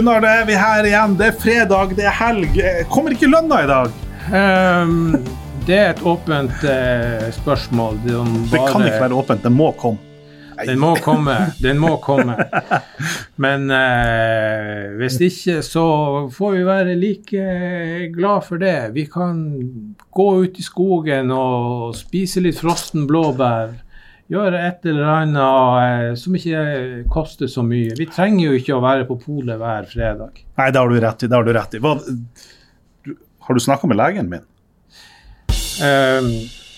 Gunnar, da er vi her igjen. Det er fredag, det er helg. Kommer ikke lønna i dag? Um, det er et åpent uh, spørsmål. Det, det kan ikke være åpent, det må komme. Den må komme. Den må komme. Men uh, hvis ikke, så får vi være like glad for det. Vi kan gå ut i skogen og spise litt frossen blåbær gjøre et eller annet eh, som ikke koster så mye. Vi trenger jo ikke å være på polet hver fredag. Nei, det har du rett i. det Har du rett i. Hva, du, har du snakka med legen min? Uh,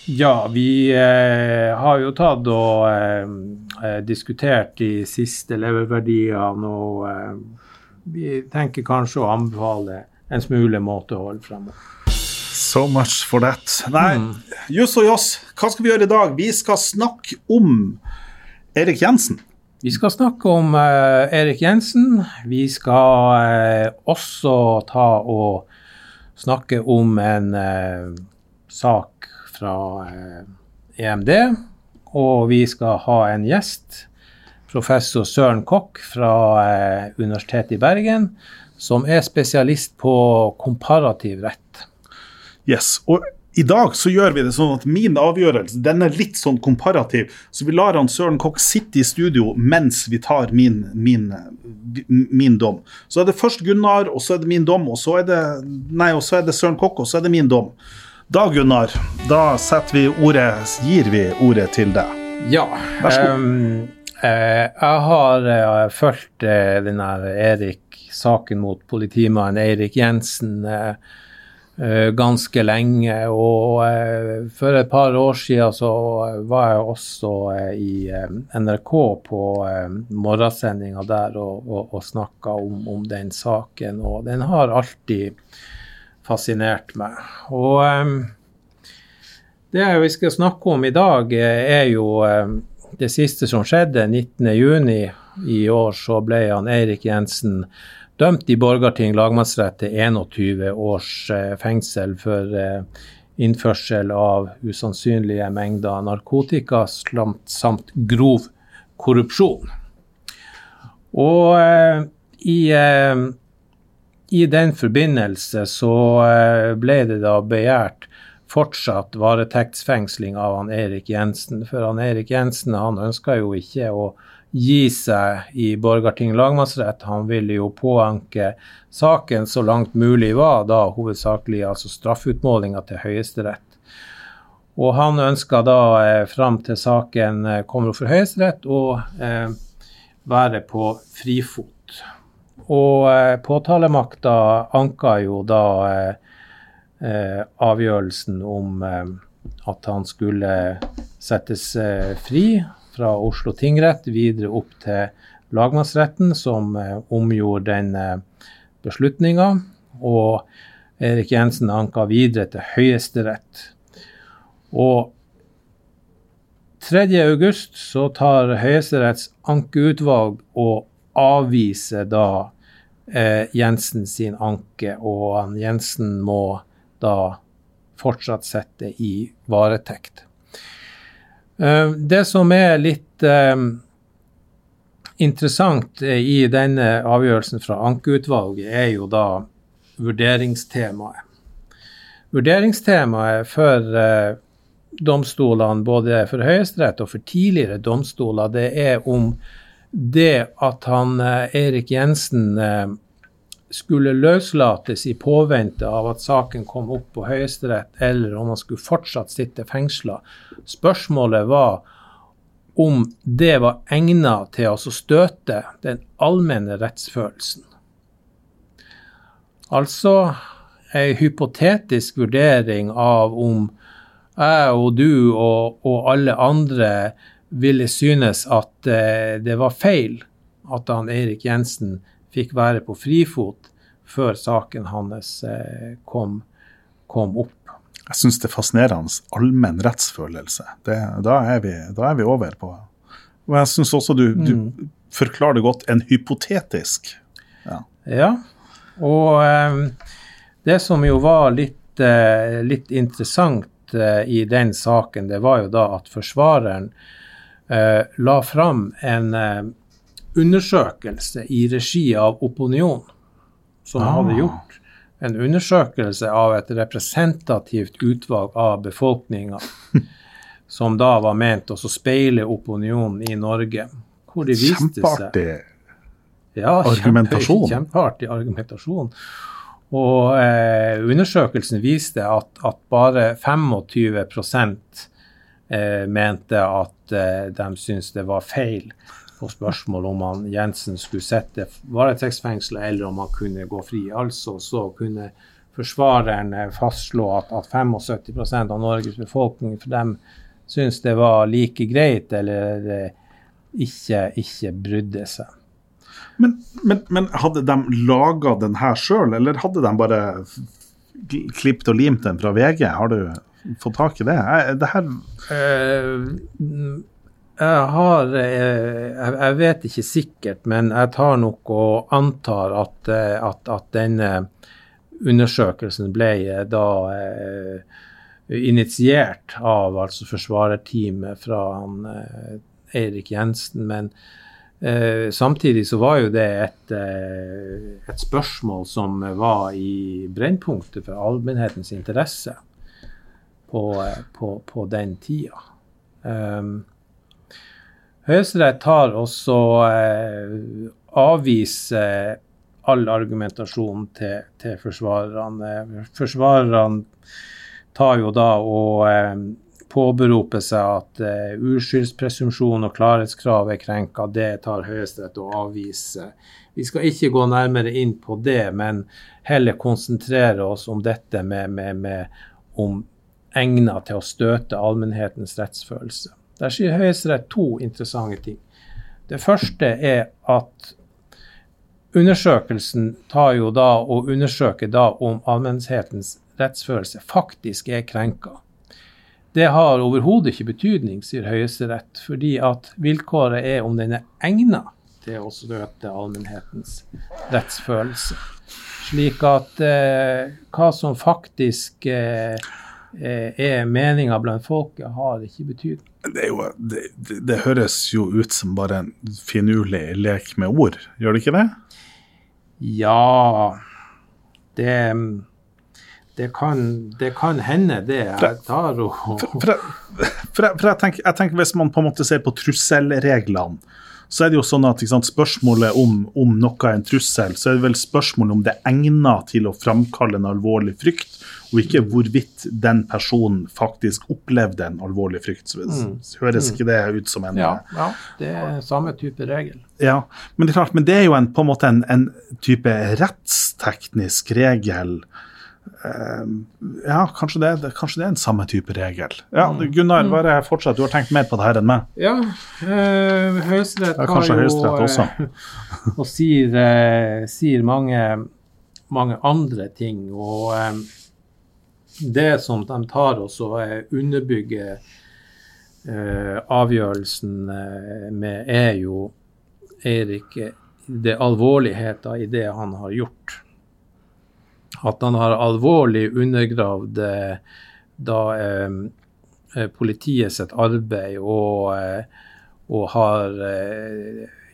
ja, vi eh, har jo tatt og eh, diskutert de siste leververdiene, og vi tenker kanskje å anbefale en smule måtehold fremover. So much for that. Nei, mm. juss og joss, hva skal vi gjøre i dag? Vi skal snakke om Erik Jensen. Vi skal snakke om uh, Erik Jensen. Vi skal uh, også ta og snakke om en uh, sak fra EMD. Og vi skal ha en gjest, professor Søren Kokk fra Universitetet i Bergen, som er spesialist på komparativ rett. Yes. Og i dag så gjør vi det sånn at min avgjørelse den er litt sånn komparativ. Så vi lar han Søren Kokk sitte i studio mens vi tar min, min, min, dom. Så er det først Gunnar, og så er det min dom, og så er det, nei, og så er det Søren Kokk, og så er det min dom. Da, Gunnar, da setter vi ordet, gir vi ordet til deg. Ja. Vær så god. Um, uh, jeg har uh, fulgt uh, den Erik-saken mot politimannen Eirik Jensen. Uh, ganske lenge. Og eh, for et par år siden så var jeg også eh, i NRK på morgensendinga der og, og, og snakka om, om, den saken. Og den har alltid fascinert meg. Og det vi skal snakke om i dag, er jo det siste som skjedde. 19.6 i år så ble han Eirik Jensen dømt i Borgarting lagmannsrett til 21 års eh, fengsel for eh, innførsel av usannsynlige mengder narkotika samt grov korrupsjon. Og eh, i, i den forbindelse så ble det da begjært fortsatt varetektsfengsling av han Erik Jensen. For han Erik Jensen han ønska jo ikke å gi seg i Borgarting lagmannsrett. Han ville jo påanke saken så langt mulig var, da hovedsakelig altså straffeutmålinga til Høyesterett. Og han ønska da eh, fram til saken eh, kommer for Høyesterett å eh, være på frifot. Og eh, påtalemakta anka jo da eh, eh avgjørelsen om eh, at han skulle settes fri fra Oslo tingrett videre opp til lagmannsretten, som eh, omgjorde den eh, beslutninga. Og Erik Jensen anka videre til Høyesterett. Og 3.8 så tar Høyesteretts ankeutvalg og avviser da eh, Jensen sin anke, og Jensen må da fortsatt sette i varetekt. Eh, det som er litt eh, interessant i denne avgjørelsen fra ankeutvalget, er jo da vurderingstemaet. Vurderingstemaet for eh, domstolene, både for Høyesterett og for tidligere domstoler, det er om det at han Erik Jensen skulle løslates i påvente av at saken kom opp på Høyesterett, eller om han skulle fortsatt sitte fengsla. Spørsmålet var om det var egnet til å støte den allmenne rettsfølelsen. Altså ei hypotetisk vurdering av om jeg og du og, og alle andre ville synes at eh, det var feil at han Eirik Jensen fikk være på frifot før saken hans eh, kom, kom opp. Jeg syns det er fascinerende. Allmenn rettsfølelse. Det, da, er vi, da, er vi, over på Og jeg syns også du, mm. forklarer det godt. En hypotetisk. Ja. ja. Og um, det som jo var litt, uh, litt interessant uh, i den saken, det var jo da at forsvareren uh, la fram en undersøkelse i regi av Opinion, som Ah. hadde gjort en undersøkelse av et representativt utvalg av befolkninga, som da var ment å speile opinionen i Norge. Hvor de viste seg Kjempeartig. ja, Argumentasjon. Kjempe, kjempeartig argumentasjon. Og eh, undersøkelsen viste at, at bare 25 eh, mente at eh, de syntes det var feil på spørsmål om han Jensen skulle sitte varetektsfengsla eller om han kunne gå fri. Altså så kunne forsvareren eh, fastslå at, at 75% av Norges befolkning for dem syntes det var like greit eller eh, ikke, ikke brydde seg. Men, men, men hadde de laga den her sjøl, eller hadde de bare klippet og limt den fra VG? Har du fått tak i det? Det her Eh, jeg har eh, jeg, vet ikke sikkert, men jeg tar nok og antar at, eh, at, at denne undersøkelsen ble eh, da initiert av altså forsvarerteamet fra han, Eirik Jensen. Men eh, samtidig så var jo det et, et spørsmål som var i brennpunktet for allmennhetens interesse på, på, på den tida. Um, Høyesterett tar også eh, avviser all argumentasjon til, til forsvarerne. Forsvarerne tar jo da og eh, påberoper seg at eh, uskyldspresumpsjon og klarhetskrav er krenka. Det tar Høyesterett og avviser. Vi skal ikke gå nærmere inn på det, men heller konsentrere oss om dette med, med, med om egnet til å støte allmennhetens rettsfølelse. Der sier Høyesterett to interessante ting. Det første er at undersøkelsen tar jo da og undersøker da om allmennhetens rettsfølelse faktisk er krenka. Det har overhodet ikke betydning, sier Høyesterett, fordi at vilkåret er om den er egnet til å støte allmennhetens rettsfølelse. Slik at eh, hva som faktisk eh, eh, er meninga blant folket, har ikke betydning. Det, jo, det, det, høres jo ut som bare en finurlig lek med ord, gjør det ikke det? Ja Det, det, kan, det kan hende, det. Jeg tar og For, jeg, for, jeg, for jeg, tenker, jeg tenker Hvis man på en måte ser på trusselreglene, så er det jo sånn at sant, spørsmålet om, om noe er en trussel, så er det vel spørsmålet om det er egnet til å framkalle en alvorlig frykt, og ikke hvorvidt den personen faktisk opplevde en alvorlig frykt. Så så høres ikke det ut som en ja, ja, det er samme type regel. Ja, men det er klart, men det er jo en, på en måte en, en type rettsteknisk regel. Eh, ja, kanskje det, det, kanskje det er en samme type regel. Ja, Gunnar, bare fortsett. Du har tenkt mer på det her enn meg. Ja, øh, Høyesterett Ja, har jo Høyesterett også. eh, og sier, eh, sier mange, mange andre ting. Og eh, det som de tar oss og underbygger eh, avgjørelsen eh, med, er jo Eirik det alvorligheten i det han har gjort. At han har alvorlig undergravd eh, da eh, eh, politiet sitt arbeid og, og har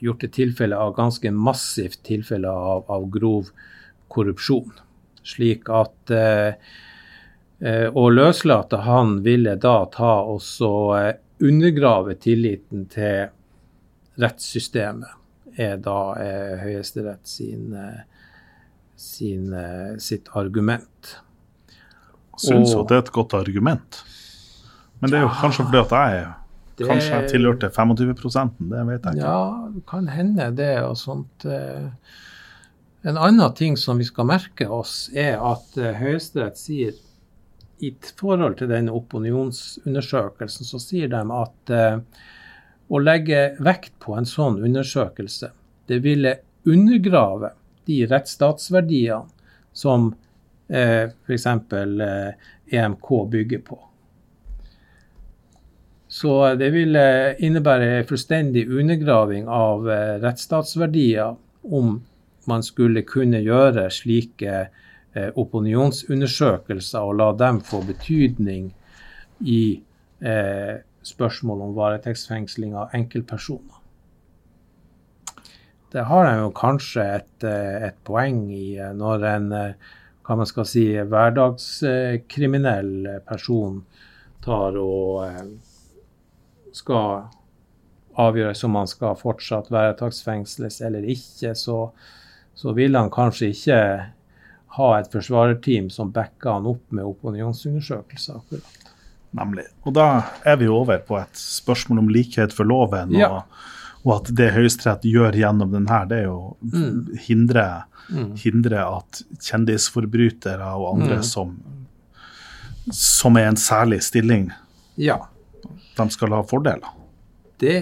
gjort et tilfelle av ganske massivt tilfelle av, av grov korrupsjon. Slik at eh, eh, å løslate han ville da ta og så eh, undergrave tilliten til rettssystemet, er da eh, Høyesterett sin, eh, sin, sitt argument. Syns jo Og- at det er et godt argument. Men det er jo kanskje fordi at jeg Det- kanskje jeg tilhørte 25% det vet jeg ikke. Ja, det kan hende det og sånt. En annen ting som vi skal merke oss, er at Høyesterett sier i forhold til denne opinionsundersøkelsen, så sier de at eh, å legge vekt på en sånn undersøkelse, det ville undergrave de rettsstatsverdiene som eh, f.eks. Eh, EMK bygger på. Så det ville innebære fullstendig undergraving av eh, rettsstatsverdier om man skulle kunne gjøre slike opinionsundersøkelser og la dem få betydning i eh, spørsmål om varetektsfengsling av enkeltpersoner. det har de jo kanskje et, et, poeng i når en hva man skal si, hverdagskriminell person tar og skal avgjøres om han skal fortsatt væretaksfengsles eller ikke, så, så vil han kanskje ikke ha et forsvarerteam som backer han opp med opinionsundersøkelser. akkurat. Nemlig. Og da er vi over på et spørsmål om likhet for loven. Ja. Og, og, at det Høyesterett gjør gjennom den her, det er jo mm. hindre, mm. hindre at kjendisforbrytere og andre mm. som, som er en særlig stilling, ja. de skal ha fordeler. Det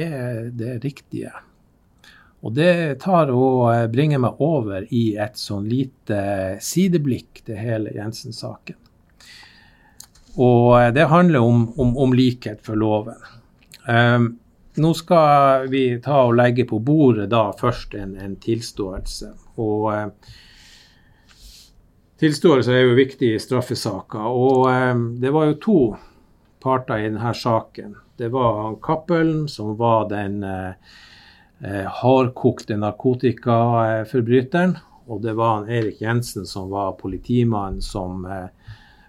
er det riktige. Og det tar og eh, bringer meg over i et sånn lite sideblikk til hele Jensen-saken. Og eh, det handler om, om, om likhet for loven. Um, nå skal vi ta og legge på bordet da først en, en tilståelse. Og uh, tilståelse er jo viktig i straffesaker. Og uh, det var jo to parter i denne saken. Det var Cappelen, som var den uh, hardkokte narkotikaforbryteren. Og det var han Erik Jensen som var politimannen som eh,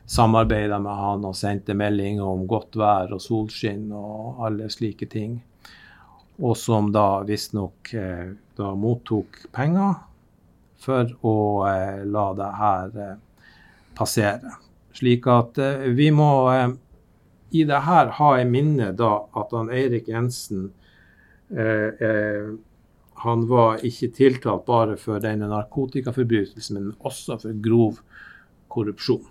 samarbeida med han og sendte meldinger om godt vær og solskinn og alle slike ting. Og som da visstnok eh, da mottok penger for å eh, la det her eh, passere. Slik at eh, vi må eh, i det her ha i minne da at han Eirik Jensen Eh, eh, han var ikke tiltalt bare for denne narkotikaforbrytelsen, men også for grov korrupsjon.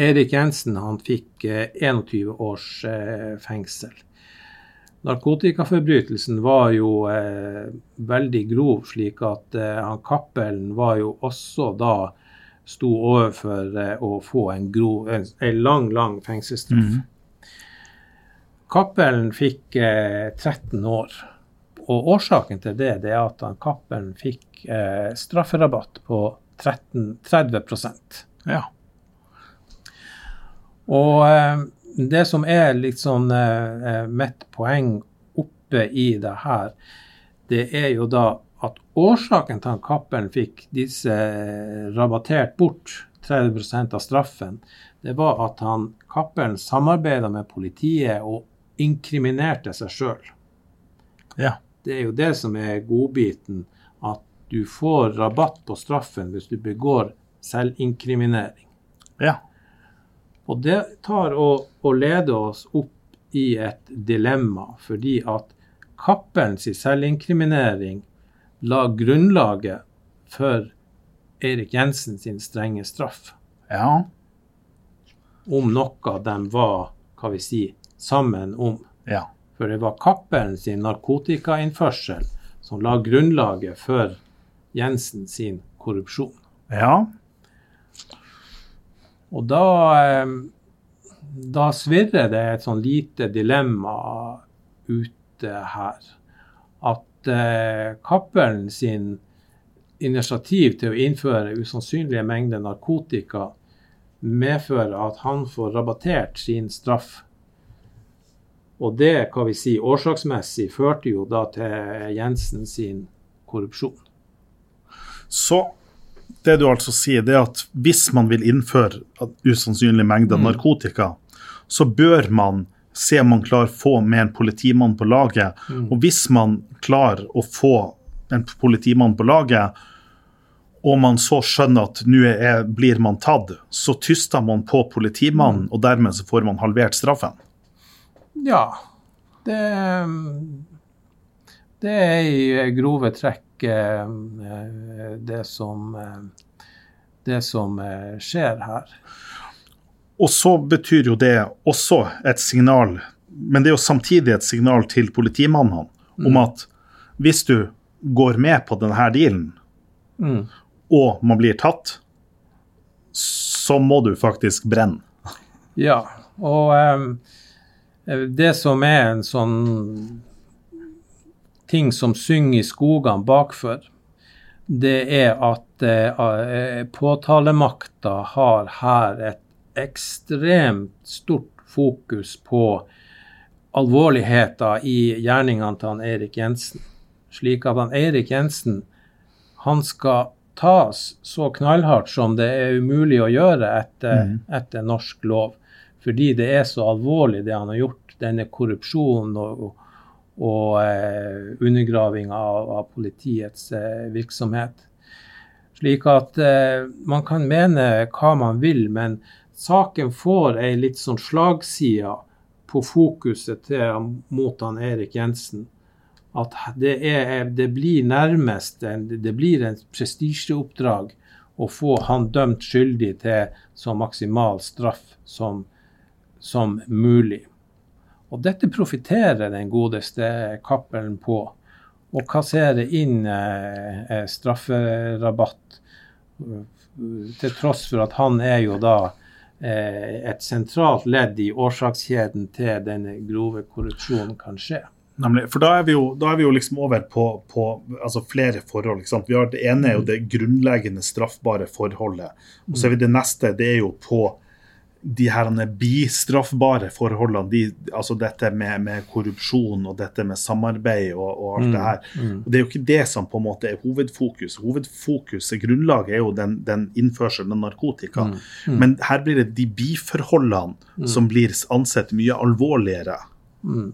Erik Jensen han fikk 21 eh, års fengsel. Narkotikaforbrytelsen var jo eh, veldig grov, slik at eh, han Cappelen var jo også da sto overfor eh, å få en, grov, en, en lang, lang fengselsstraff. Mm. Cappelen fikk eh, 13 år. Og årsaken til det, det er at Cappelen fikk eh, strafferabatt på 13, 30% Ja. Og eh, det som er litt sånn eh, mitt poeng oppe i det her, det er jo da at årsaken til at Cappelen fikk disse eh, rabattert bort 30% av straffen, det var at han Cappelen samarbeida med politiet og inkriminerte seg sjøl. Ja. Det er jo det som er godbiten, at du får rabatt på straffen hvis du begår selvinkriminering. Ja. Og det tar og, og leder oss opp i et dilemma, fordi at Cappelens selvinkriminering la grunnlaget for Erik Jensen sin strenge straff. Ja. Om noe de var, hva vi sier, sammen om. Ja. For det var Cappelen sin narkotikainnførsel som la grunnlaget for Jensen sin korrupsjon. Ja. Og da, eh, da svirrer det et sånn lite dilemma ute her. At eh, Cappelen sin initiativ til å innføre usannsynlige mengder narkotika medfører at han får rabattert sin straff og det hva vi si, årsaksmessig førte jo da til Jensen sin korrupsjon. Så det du altså sier, det er at hvis man vil innføre usannsynlig mengde mm. narkotika, så bør man se om man klarer å få med en politimann på laget. Mm. Og hvis man klarer å få en politimann på laget, og man så skjønner at nå blir man tatt, så tyster man på politimannen, mm. og dermed så får man halvert straffen. Ja. Det, det er i grove trekk eh, det som, det som skjer her. Og så betyr jo det også et signal, men det er jo samtidig et signal til politimannene mm. om at hvis du går med på denne dealen, mm. og man blir tatt, så må du faktisk brenne. Ja, og um, det som er en sånn ting som synger i skogene bakfor, det er at eh, påtalemakta har her et ekstremt stort fokus på alvorligheter i gjerningene til han Erik Jensen. Slik at han Eirik Jensen han skal tas så knallhardt som det er umulig å gjøre etter, mm. etter norsk lov. Fordi det er så alvorlig, det han har gjort. Denne korrupsjonen og, og, eh, undergraving av, av politiets eh, virksomhet. Slik at eh, man kan mene hva man vil, men saken får ei litt sånn slagside på fokuset til, mot han Erik Jensen. At det, er, det blir nærmest en, det blir en prestisjeoppdrag å få han dømt skyldig til så maksimal straff som, som mulig. Og dette profitterer den godeste Cappelen på og kassere inn eh, eh, strafferabatt. Til tross for at han er jo da eh, et sentralt ledd i årsakskjeden til denne grove korrupsjonen kan skje. Nemlig, for da er vi jo, er vi jo liksom over på, på altså flere forhold. Vi har Det ene er jo det grunnleggende straffbare forholdet. Og så er vi det neste, det er jo på de her bistraffbare forholdene, de, altså dette med, med, korrupsjon og dette med samarbeid og, og alt mm, det her. Mm. Og Det er jo ikke det som på en måte er hovedfokus. Hovedfokuset, grunnlaget, er jo den, den innførselen av narkotika. Mm, mm, Men her blir det de biforholdene mm. som blir ansett mye alvorligere. Mm.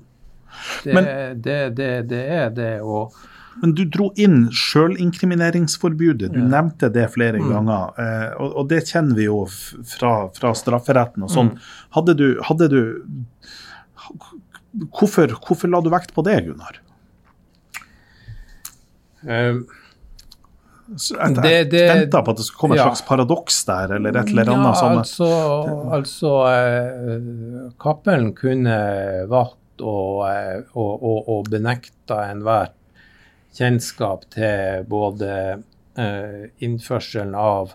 Det, Men, det, det, det, er det. og men du dro inn sjølinkrimineringsforbudet. Du ja. nevnte det flere mm. ganger. Eh, og, og, det kjenner vi jo fra, fra strafferetten og sånn. Mm. Hadde, hadde du hvorfor, hvorfor, la du vekt på det, Gunnar? Um, jeg venta på at det skulle komme et ja. slags paradoks der, eller et eller annet. Ja, altså, altså eh, Cappelen kunne valgt å, eh, å, å, å benekte enhver kjennskap til både eh, innførselen av,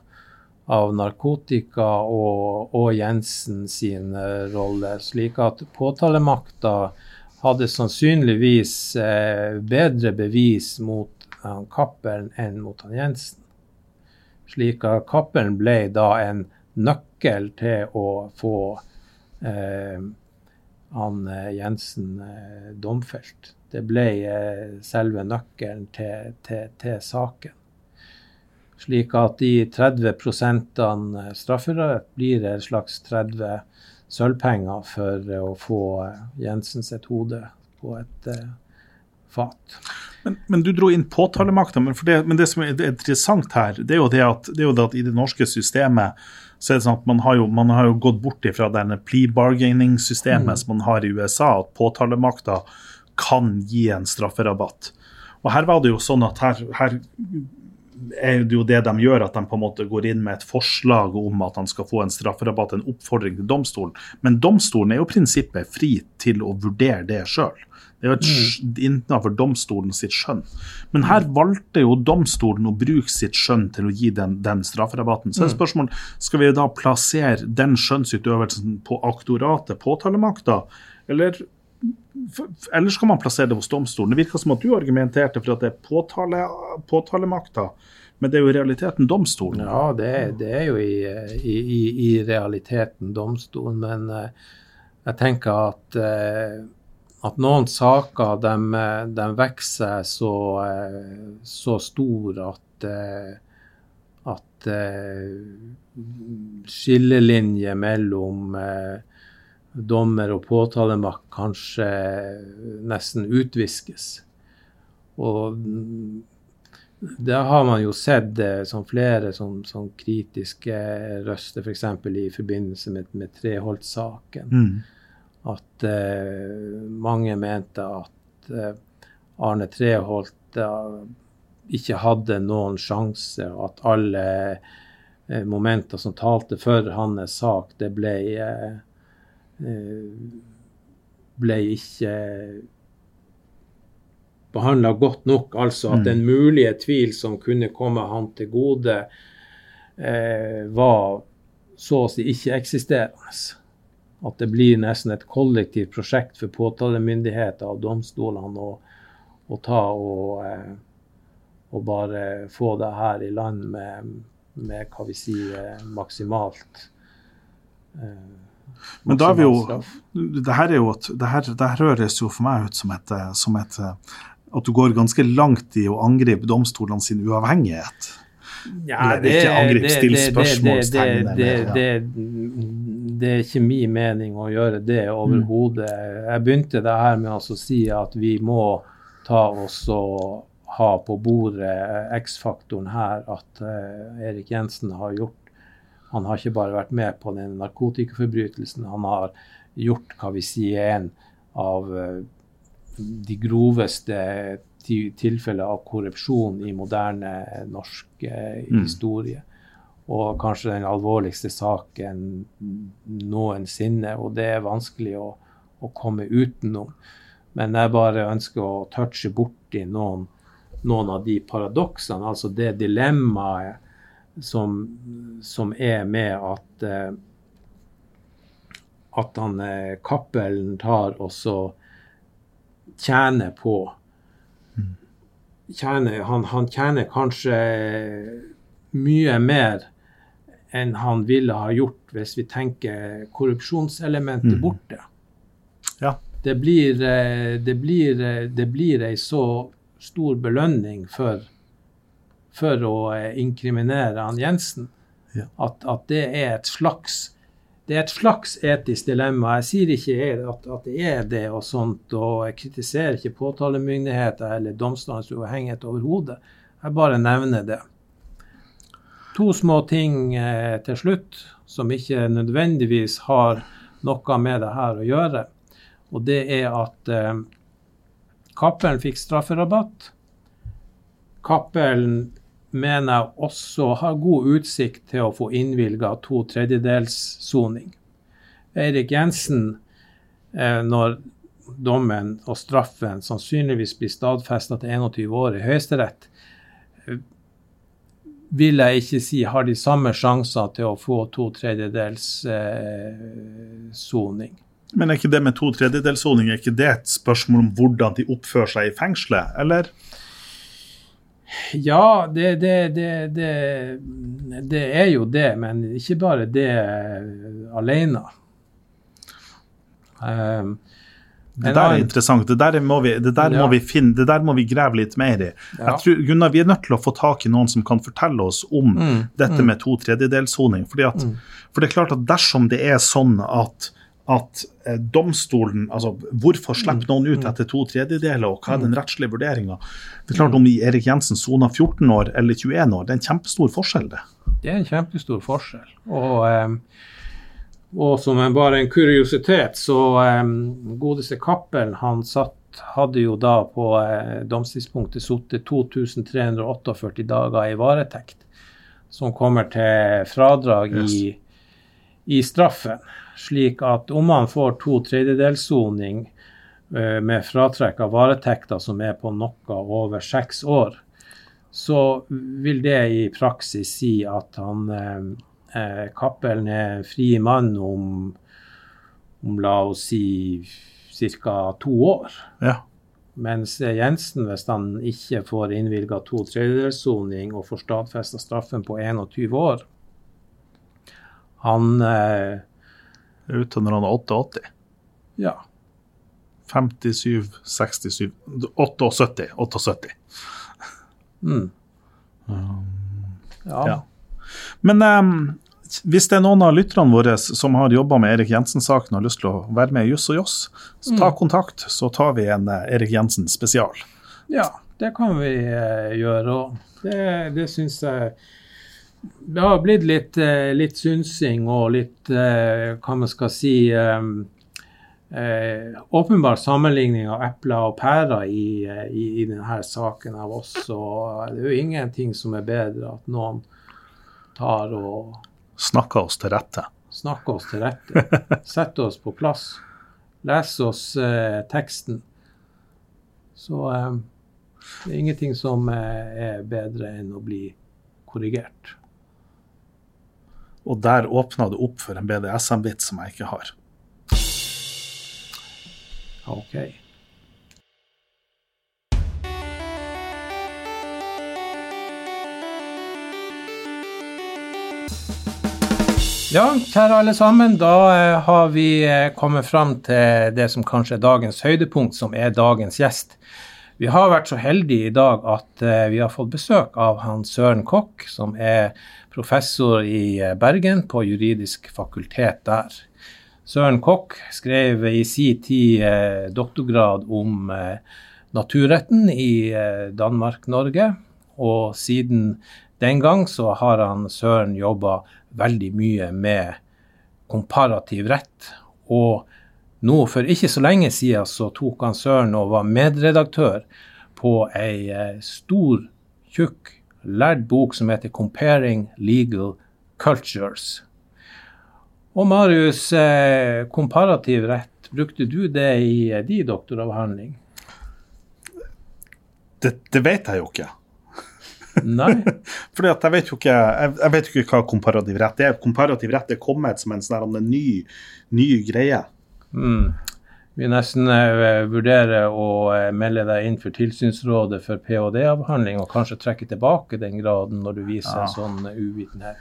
av narkotika og, og, Jensen sin eh, rolle. Slik at påtalemakta hadde sannsynligvis eh, bedre bevis mot han Cappelen enn mot han Jensen. Slik at Cappelen ble da en nøkkel til å få eh, han eh, Jensen eh, domfelt. Det ble eh, selve nøkkelen til, til, til saken. Slik at de 30% strafferett blir en slags 30 sølvpenger for å få Jensen sitt hode på et fat. Men, men, du dro inn påtalemakta. Men, men, det som er interessant her, det er jo det at, det jo det at i det norske systemet så er det sånn at man har jo, man har jo gått bort ifra denne plea bargaining-systemet mm. som man har i USA, at påtalemakta kan gi en strafferabatt. Og her var det jo sånn at her, her er det jo det de gjør, at de på en måte går inn med et forslag om at han skal få en strafferabatt, en oppfordring til domstolen. Men domstolen er jo i prinsippet fri til å vurdere det sjøl. Det er jo et, mm. innenfor domstolen sitt skjønn. Men her valgte jo domstolen å bruke sitt skjønn til å gi den, den strafferabatten. Så er mm. skal vi da plassere den skjønnsutøvelsen på aktoratet, påtalemakta, eller, eller kan man plassere det hos domstolen? Det virker som at du argumenterte for at det er påtale, påtalemakta. Men det er jo i realiteten domstolen. Ja, det, det er jo i, i, i, realiteten domstolen. Men uh, jeg tenker at uh, at noen saker de, de vokser så, så stor at, at skillelinjer mellom dommer og påtalemakt kanskje nesten utviskes. Og det har man jo sett som flere som, som kritiske røster, f.eks. For i forbindelse med, med Treholt-saken. Mm at uh, mange mente at uh, Arne Treholt uh, ikke hadde noen sjanse, og at alle eh, momenter som talte for hans sak, det ble eh, eh, ble ikke behandla godt nok. Altså at mm. den mulige tvil som kunne komme han til gode, var så å si ikke-eksisterende at det blir nesten et kollektivt prosjekt for påtalemyndigheter og domstolene å, å ta og, eh, og, bare få det her i land med, med hva vi sier, maksimalt. Eh, Men da er vi jo det her, er jo et, det her, det her høres jo for meg ut som et, som et at du går ganske langt i å angripe domstolene sin uavhengighet. Ja, Eller ikke angrip, still spørsmålstegn, det, det, det, det er ikke min mening å gjøre det overhodet. Jeg begynte det her med å si at vi må ta oss og ha på bordet X-faktoren her, at eh, Erik Jensen har gjort Han har ikke bare vært med på den narkotikaforbrytelsen, han har gjort hva vi sier er en av eh, de groveste ti- tilfeller av korrupsjon i moderne norsk eh, Mm. Og kanskje den alvorligste saken noensinne. Og det er vanskelig å, å komme utenom. Men jeg bare ønsker å touche borti noen, noen av de paradoksene, altså det dilemmaet som, som er med at eh, at han eh, Cappelen tar og så tjener på tjener, han, han tjener kanskje mye mer enn han ville ha gjort hvis vi tenker korrupsjonselementet Mm. borte. Ja. Det blir, eh, det blir, eh, det blir ei så stor belønning for, for å eh, inkriminere han Jensen Ja. at, at det er et slags det er et slags etisk dilemma. Jeg sier ikke at, at det er det, og sånt, og jeg kritiserer ikke påtalemyndigheter eller domstolens uavhengighet overhodet. Jeg bare nevner det. To små ting eh, til slutt som ikke nødvendigvis har noe med det her å gjøre. Og det er at eh, Cappelen fikk strafferabatt. Cappelen mener jeg også har god utsikt til å få innvilga to tredjedels soning. Eirik Jensen, eh, når dommen og straffen sannsynligvis blir stadfesta til 21 år i Høyesterett, eh, vil jeg ikke si har de samme sjanser til å få to tredjedels eh, soning. Men er ikke det med to tredjedelssoning er ikke det et spørsmål om hvordan de oppfører seg i fengselet, eller? Ja, det, det, det, det, det er jo det, men ikke bare det alene. Um, Det der er interessant. Det der må vi, det der Ja. må vi finne, det der må vi grave litt mer i. Ja. Tror, Gunnar, Vi er nødt til å få tak i noen som kan fortelle oss om Mm, dette mm. med to tredjedelssoning. Mm. For det er klart at dersom det er sånn at at eh, domstolen altså Hvorfor slipper noen ut etter to tredjedeler, og hva er den rettslige vurderinga? Det er klart Om Erik Jensen soner 14 år eller 21 år, det er en kjempestor forskjell, det. Det er en kjempestor forskjell. Og, um, og som en, bare en kuriositet, så um, godeste Cappelen han satt, hadde jo da på eh, domstidspunktet sittet 2348 dager i varetekt, som kommer til fradrag i, i straffen. Slik at om han får to tredjedels soning med fratrekk av varetekter som er på noe over seks år, så vil det i praksis si at han eh, eh, Cappelen er fri mann om, om la oss si ca. to år. Ja. Mens eh, Jensen, hvis han ikke får innvilga to tredjedelssoning og får stadfesta straffen på 21 år Han eh, Ute når han er 88. ja. 57, 67 78. 78. Mm. ja. Ja. Men um, hvis det er noen av lytterne våre som har jobba med Erik Jensen-saken og har lyst til å være med i Juss og Joss, så ta kontakt, så tar vi en eh, Erik Jensen spesial. Ja, det kan vi eh, gjøre. Og det, det syns jeg Det har blitt litt, eh, litt synsing og litt eh, hva man skal si eh, Åpenbar sammenligning av epler og pærer i, i, i denne saken av oss. Og det er jo ingenting som er bedre at noen tar og Snakker oss til rette. snakker oss til rette. Setter oss på plass. Leser oss eh, teksten. Så eh, det er ingenting som er bedre enn å bli korrigert. Og der åpna det opp for en BDSM-bit som jeg ikke har. OK. Ja, kjære alle sammen. Da eh, har vi eh, kommet fram til det som kanskje er dagens høydepunkt, som er dagens gjest. Vi har vært så heldige i dag at uh, vi har fått besøk av han Søren Kokk, som er professor i uh, Bergen på juridisk fakultet der. Søren Kokk skrev i sin tid uh, doktorgrad om naturretten i Danmark-Norge, og siden den gang så har han Søren jobba veldig mye med komparativ rett. og nå for ikke så lenge siden så tok han Søren og var medredaktør på ei eh, stor, tjukk, lærd bok som heter 'Comparing Legal Cultures'. Og Marius, eh, komparativ rett, brukte du det i eh, din doktoravhandling? Det, det vet jeg jo ikke. Nei. Fordi at jeg vet jo ikke, jeg, jeg vet ikke hva komparativ rett er. Komparativ rett er kommet som en sånn ny, ny greie. Mm. Vi nesten uh, vurderer å uh, melde deg inn for Tilsynsrådet for ph.d.-avhandling, og kanskje trekke tilbake den graden når du viser ja. sånn uh, uvitenhet.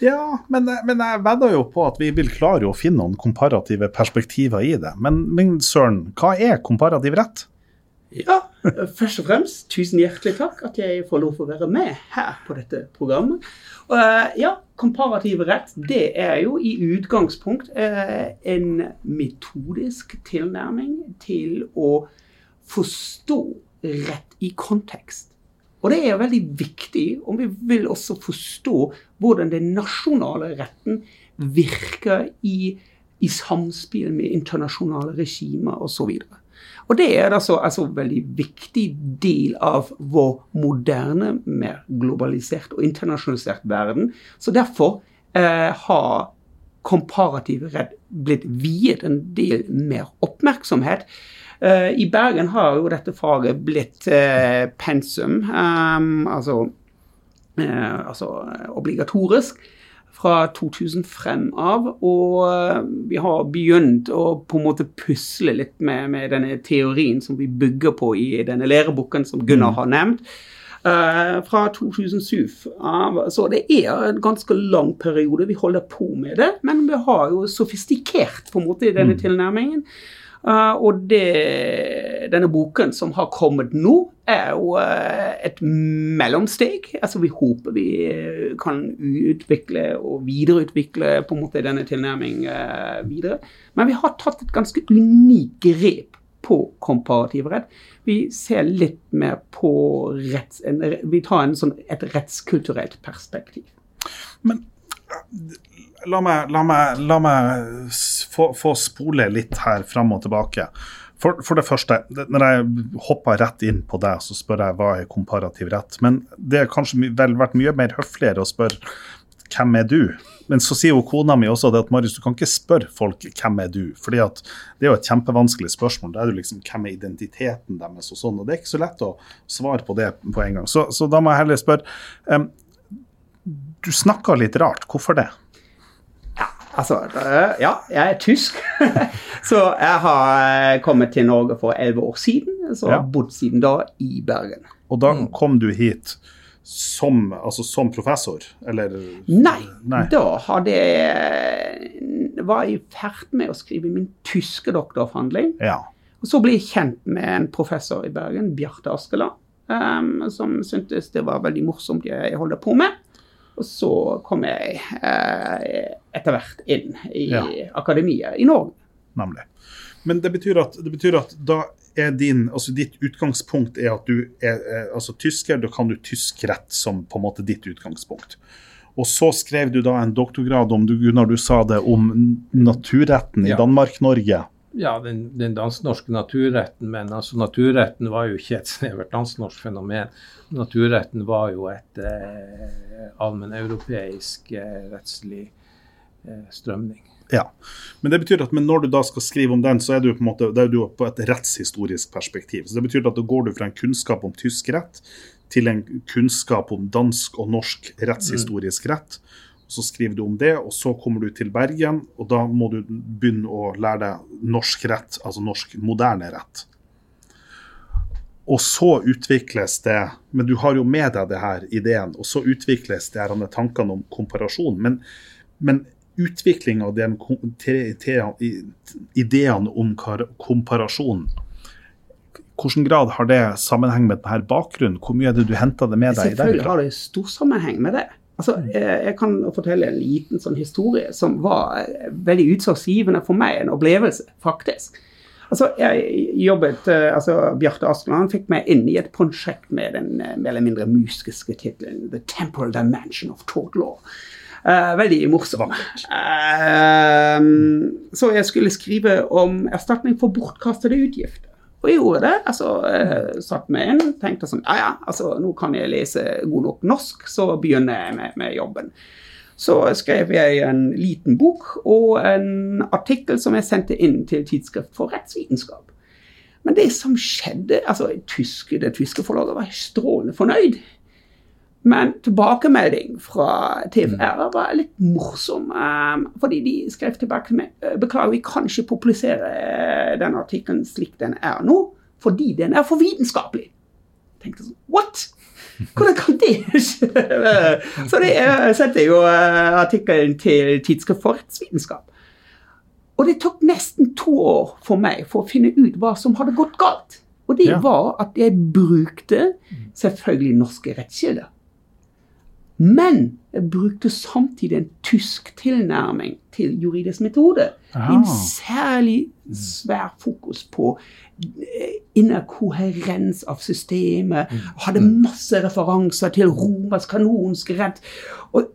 Ja, men, men, jeg vedder jo på at vi vil klare å finne noen komparative perspektiver i det. Men, men søren, hva er komparativ rett? Ja, først og fremst tusen hjertelig takk at jeg får lov til å være med her på dette programmet. Uh, ja, komparativ rett det er jo i utgangspunkt uh, en metodisk tilnærming til å forstå rett i kontekst. Og det er veldig viktig om vi vil også forstå hvordan den nasjonale retten virker i, i samspill med internasjonale regimer osv. Og det er altså, altså en veldig viktig del av vår moderne, mer globalisert og internasjonalisert verden. Så derfor eh, har komparativ redd blitt viet en del mer oppmerksomhet. Eh, I Bergen har jo dette faget blitt eh, pensum, um, altså, uh, altså obligatorisk fra 2000 frem av. Og eh, vi har begynt å på en måte pusle litt med, med denne teorien som vi bygger på i denne læreboken som Gunnar mm. har nevnt. Uh, fra 2007. Uh, så det er en ganske lang periode vi holder på med det. Men vi har jo sofistikert på en måte i denne mm. tilnærmingen. Uh, og det, denne boken som har kommet nå, er jo uh, et mellomsteg. Altså Vi håper vi eh, kan utvikle og videreutvikle på en måte denne tilnærmingen videre. Men vi har tatt et ganske unikt grep på komparativ rett. Vi ser litt mer på retts... Vi tar sånn, et rettskulturelt perspektiv. Men la meg, la meg, la meg få, få, spole litt her fram og tilbake. For, for, det første, når jeg hopper rett inn på deg, så spør jeg hva er komparativ rett. Men det har kanskje vel vært mye mer høfligere å spørre hvem er du? Men så sier jo kona mi også det at Marius, du kan ikke spørre folk hvem er du? fordi at det er jo et kjempevanskelig spørsmål. Det er jo liksom hvem er identiteten deres og sånn. Og det er ikke så lett å svare på det på en gang. Så, så da må jeg heller spørre. Um, du snakker litt rart. Hvorfor det? Altså, ja, jeg er tysk. så jeg har eh, kommet til Norge for elleve år siden. Så ja. har bodd siden da i Bergen. Og da kom du hit som, altså, som professor, eller? Nei, Nei. da hadde jeg var i ferd med å skrive min tyske doktoravhandling. Ja. Og så ble jeg kjent med en professor i Bergen, Bjarte Askeland, um, som syntes det var veldig morsomt jeg holdt på med. Og så kom jeg eh, etter hvert inn i ja. akademiet i Norge. Nemlig. Men det betyr at, det betyr at da er din, altså ditt utgangspunkt er at du er, er altså tysker. Da kan du tysk rett som på en måte ditt utgangspunkt. Og så skrev du da en doktorgrad om du, Gunnar, du sa det, om naturretten i ja. Danmark-Norge. Ja, den, den dansk-norske naturretten, men altså naturretten var jo ikke et snevert dansk-norsk fenomen. Naturretten var jo et eh, allmenneuropeisk eh, rettslig eh, strømning. Ja, men det betyr at når du da skal skrive om den, så er du på, måte, er du på et rettshistorisk perspektiv. Så Det betyr at da går du fra en kunnskap om tysk rett til en kunnskap om dansk og norsk rettshistorisk rett. Og Så skriver du om det, og så kommer du til Bergen, og da må du begynne å lære deg norsk rett, altså norsk moderne rett. Og så utvikles det Men du har jo med deg det her ideen, og så utvikles det her tankene om komparasjon. Men, men utviklinga av den ideene om komparasjon hvilken grad har det sammenheng med denne bakgrunnen? Hvor mye er det du henter det med deg Selvfølgelig har det stor sammenheng med det. Altså, jeg jeg kan fortelle en liten sånn historie som var eh, veldig utslagsgivende for meg. En opplevelse, faktisk. Altså, jeg jobbet, eh, altså Bjarte Askeland fikk meg inn i et prosjekt med den eh, mer eller mindre musiske tittelen 'The Temporal Dimension of Tort Law'. Uh, veldig morsom. Uh, så jeg skulle skrive om erstatning for bortkastede utgifter. Og jeg gjorde det. altså eh, Satt meg inn, tenkte sånn Ja, ja, altså nå kan jeg lese god nok norsk, så begynner jeg med, med jobben. Så skrev jeg en liten bok og en artikkel som jeg sendte inn til Tidsskrift for rettsvitenskap. Men det som skjedde altså tyske, Det tyske forlaget var strålende fornøyd. Men tilbakemelding fra TFR var litt morsom. Um, fordi de skrev tilbake til meg «Eh, Beklager, vi kan ikke publisere eh, den artikkelen slik den er nå, fordi den er for vitenskapelig. Jeg tenkte sånn What? Hvordan kan det skje? Så det setter sendte jeg jo eh, artikkelen til Tidsskrift for rettsvitenskap. Og det tok nesten to år for meg for å finne ut hva som hadde gått galt. Og det Ja. var at jeg brukte selvfølgelig norske rettskilder. Men brukte samtidig en tysk tilnærming til juridisk metode. Aha. En særlig svær fokus på eh, innerkoherens av systemet. Hadde masse referanser til romersk kanonsk rett. Og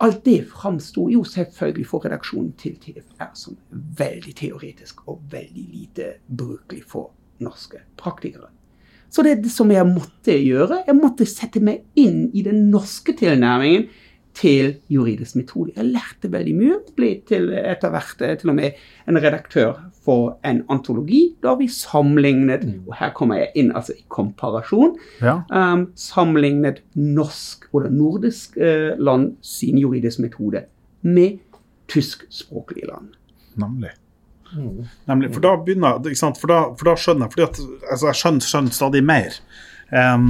alt det framsto jo selvfølgelig for redaksjonen til TFR som veldig teoretisk og veldig lite brukelig for norske praktikere. Så det er det som jeg måtte gjøre. Jeg måtte sette meg inn i den norske tilnærmingen til juridisk metode. Jeg lærte veldig mye. Ble til etter hvert eh, til og med en redaktør for en antologi, da vi sammenlignet Og her kommer jeg inn altså i komparasjon. Ja. Um, sammenlignet norsk eller nordisk eh, land sin juridisk metode med tyskspråklige land. Nemlig. Nemlig. For da begynner? For da, for da skjønner jeg fordi at, altså Jeg skjønner, skjønner stadig mer. Um,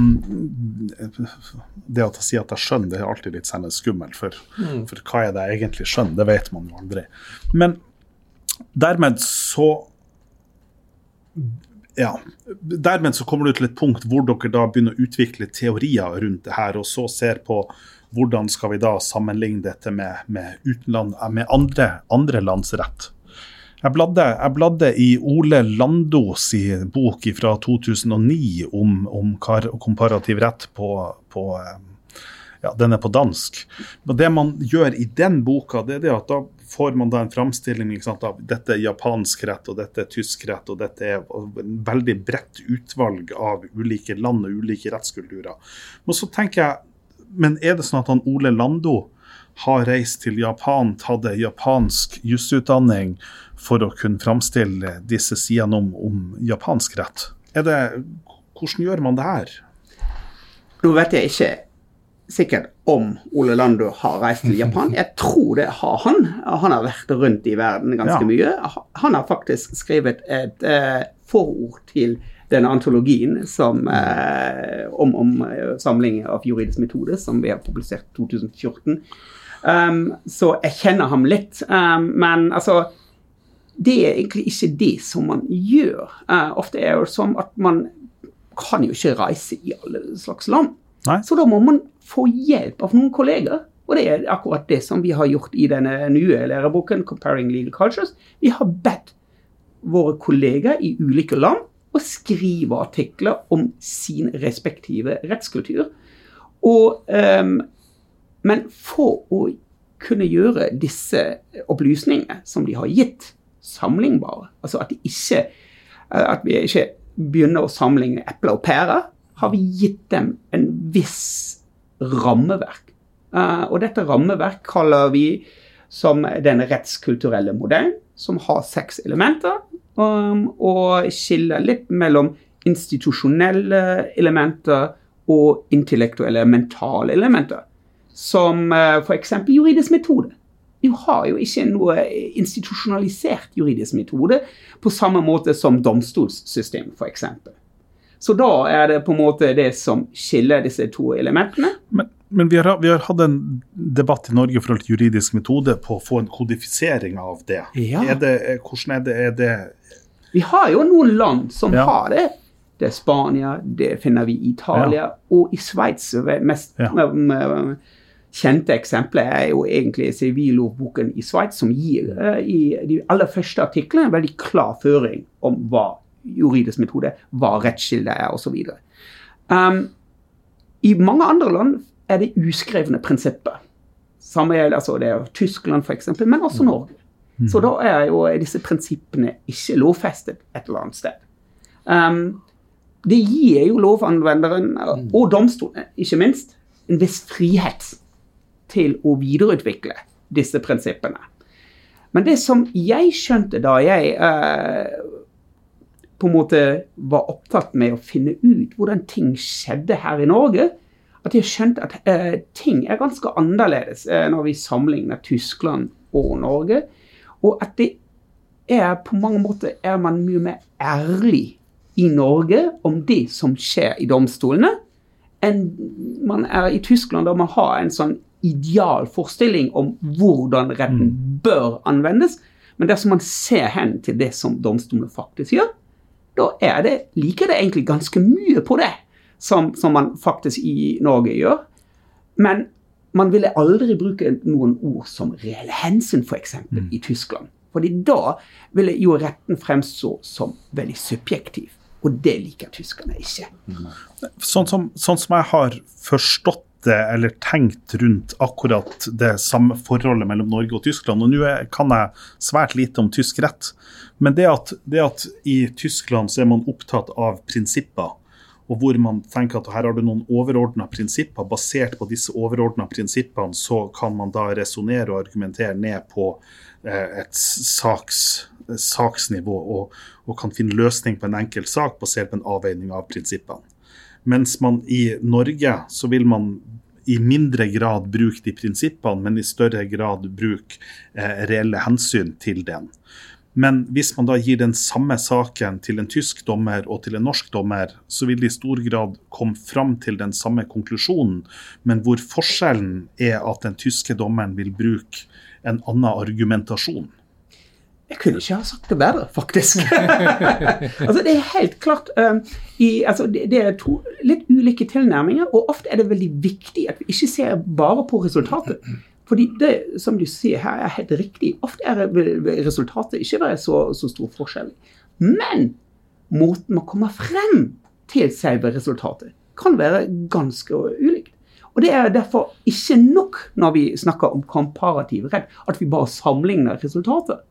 det at jeg sier at jeg skjønner, det er alltid litt sånn skummelt. For, for hva er det jeg egentlig skjønner? Det vet man jo aldri. Men dermed så ja, Dermed så kommer du til et punkt hvor dere da begynner å utvikle teorier rundt det her, og så ser på hvordan skal vi da sammenligne dette med, med, utenland, med andre, andre lands rett. Jeg bladde, jeg bladde i Ole Landos i bok fra 2009 om, om komparativ rett på, på eh, ja, den er på dansk. Men det man gjør i den boka, det er det at da får man da en framstilling sant, av dette er japansk rett, og dette er tysk rett, og dette er en veldig bredt utvalg av ulike land og ulike rettskulturer. Men så tenker jeg, men er det sånn at han Ole Lando har reist til Japan, tatt en japansk jusutdanning for å kunne framstille disse sidene om, om japansk rett? Er det, hvordan gjør man det her? Nå vet jeg ikke sikkert om Ole Lando har reist til Japan. Jeg tror det har han. Han har vært rundt i verden ganske Ja. mye. Han har faktisk skrevet et eh, forord til denne antologien som, eh, om, om eh, samling av juridisk metode, som vi har publisert i 2014. Um, så jeg kjenner ham litt. Um, men altså det er egentlig ikke det som man gjør. Uh, ofte er det som at man kan jo ikke reise i alle slags land. Nei. Så da må man få hjelp av noen kolleger. Og det er akkurat det som vi har gjort i denne nye læreboken, 'Comparing Legal Cultures'. Vi har bedt våre kolleger i ulike land å skrive artikler om sin respektive rettskultur. Og, um, men for å kunne gjøre disse opplysningene som de har gitt, sammenlignbare, altså at, ikke, eh, at vi ikke begynner å sammenligne epler og pærer, har vi gitt dem en viss rammeverk. Eh, og dette rammeverk kaller vi som den rettskulturelle modellen, som har seks elementer, um, og skiller litt mellom institusjonelle elementer og intellektuelle mentale elementer. Som uh, f.eks. juridisk metode. Vi har jo ikke noe institusjonalisert juridisk metode på samme måte som domstolssystem, f.eks. Så da er det på en måte det som skiller disse to elementene. Men, men vi, har, vi har hatt en debatt i Norge i forhold til juridisk metode på å få en kodifisering av det. Ja. Er det hvordan er det, er det Vi har jo noen land som Ja. har det. det er Spania, det finner vi i Italia, og i Sveits. Mest Ja. m- m- kjente eksempelet er jo egentlig sivillovboken i Sveits, som gir eh, i de aller første artiklene en veldig klar føring om hva juridisk metode, hva rettskilde er, osv. Um, I mange andre land er det uskrevne prinsipper. Samme gjelder altså det er Tyskland f.eks., men også Norge. Så da er jo disse prinsippene ikke lovfestet et eller annet sted. Um, det gir jo lovanvenderen og domstolene, ikke minst, en viss frihet til å videreutvikle disse prinsippene. Men det som jeg skjønte da jeg eh, på en måte var opptatt med å finne ut hvordan ting skjedde her i Norge, at jeg skjønte at eh, ting er ganske annerledes eh, når vi sammenligner Tyskland og Norge. Og at det er på mange måter er man mye mer ærlig i Norge om det som skjer i domstolene, enn man er i Tyskland, da man har en sånn ideal forestilling om hvordan retten bør anvendes. Men dersom man ser hen til det som domstolene faktisk gjør, da er det, liker det egentlig ganske mye på det som, som man faktisk i Norge gjør. Men man ville aldri bruke noen ord som reelle hensyn, f.eks. Mm. i Tyskland. Fordi da ville jo retten fremstå som veldig subjektiv. Og det liker tyskerne ikke. Sånn som, sånn som jeg har forstått eller tenkt rundt akkurat det samme forholdet mellom Norge og Tyskland. Og nå kan jeg svært lite om tysk rett, men det at, det at i Tyskland så er man opptatt av prinsipper, og hvor man tenker at her har du noen overordna prinsipper. Basert på disse overordna prinsippene så kan man da resonnere og argumentere ned på eh, et saks, saksnivå og, og kan finne løsning på en enkel sak basert på en avveining av prinsippene. Mens man i Norge så vil man i mindre grad bruke de prinsippene, men i større grad bruke eh, reelle hensyn til den. Men hvis man da gir den samme saken til en tysk dommer og til en norsk dommer, så vil de i stor grad komme fram til den samme konklusjonen, men hvor forskjellen er at den tyske dommeren vil bruke en annen argumentasjon. Jeg kunne ikke ha sagt det bedre, faktisk. altså, det er helt klart um, i, altså, det, det, er to litt ulike tilnærminger, og ofte er det veldig viktig at vi ikke ser bare på resultatet. Fordi det som du sier her, er helt riktig. Ofte er resultatet ikke være så, så stor forskjell. Men måten man kommer frem til selve resultatet, kan være ganske ulikt. Og Det er derfor ikke nok når vi snakker om komparativ rett, at vi bare sammenligner resultater.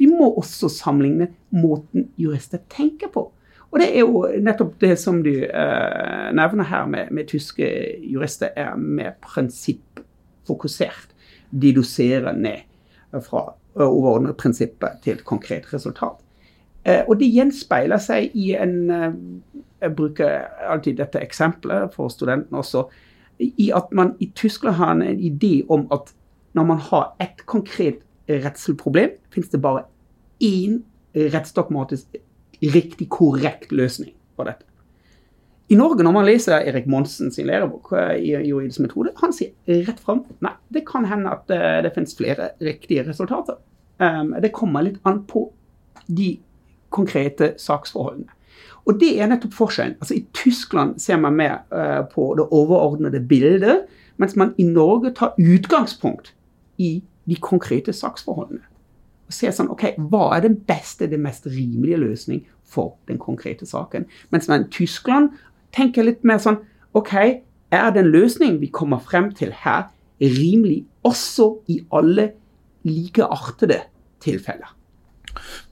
Vi må også sammenligne måten jurister tenker på. Og det er jo nettopp det som du uh, nevner her med, med, tyske jurister, er mer prinsippfokusert. De doserer ned fra overordnede prinsipper til et konkret resultat. Uh, og det gjenspeiler seg i en uh, Jeg bruker alltid dette eksempelet for studentene også. I at man i Tyskland har en idé om at når man har et konkret rettslig fins det bare én rettsdogmatisk riktig korrekt løsning på dette. I Norge, når man leser Erik Monsen sin lærebok i juridisk metode, han sier rett fram nei, det kan hende at det, det finnes flere riktige resultater. Um, det kommer litt an på de konkrete saksforholdene. Og det er nettopp forskjellen. Altså I Tyskland ser man mer uh, på det overordnede bildet, mens man i Norge tar utgangspunkt i de konkrete saksforholdene. Og se sånn, ok, Hva er den beste, den mest rimelige løsning for den konkrete saken? Mens man i Tyskland tenker litt mer sånn Ok, er den løsningen vi kommer frem til her, rimelig også i alle likeartede tilfeller?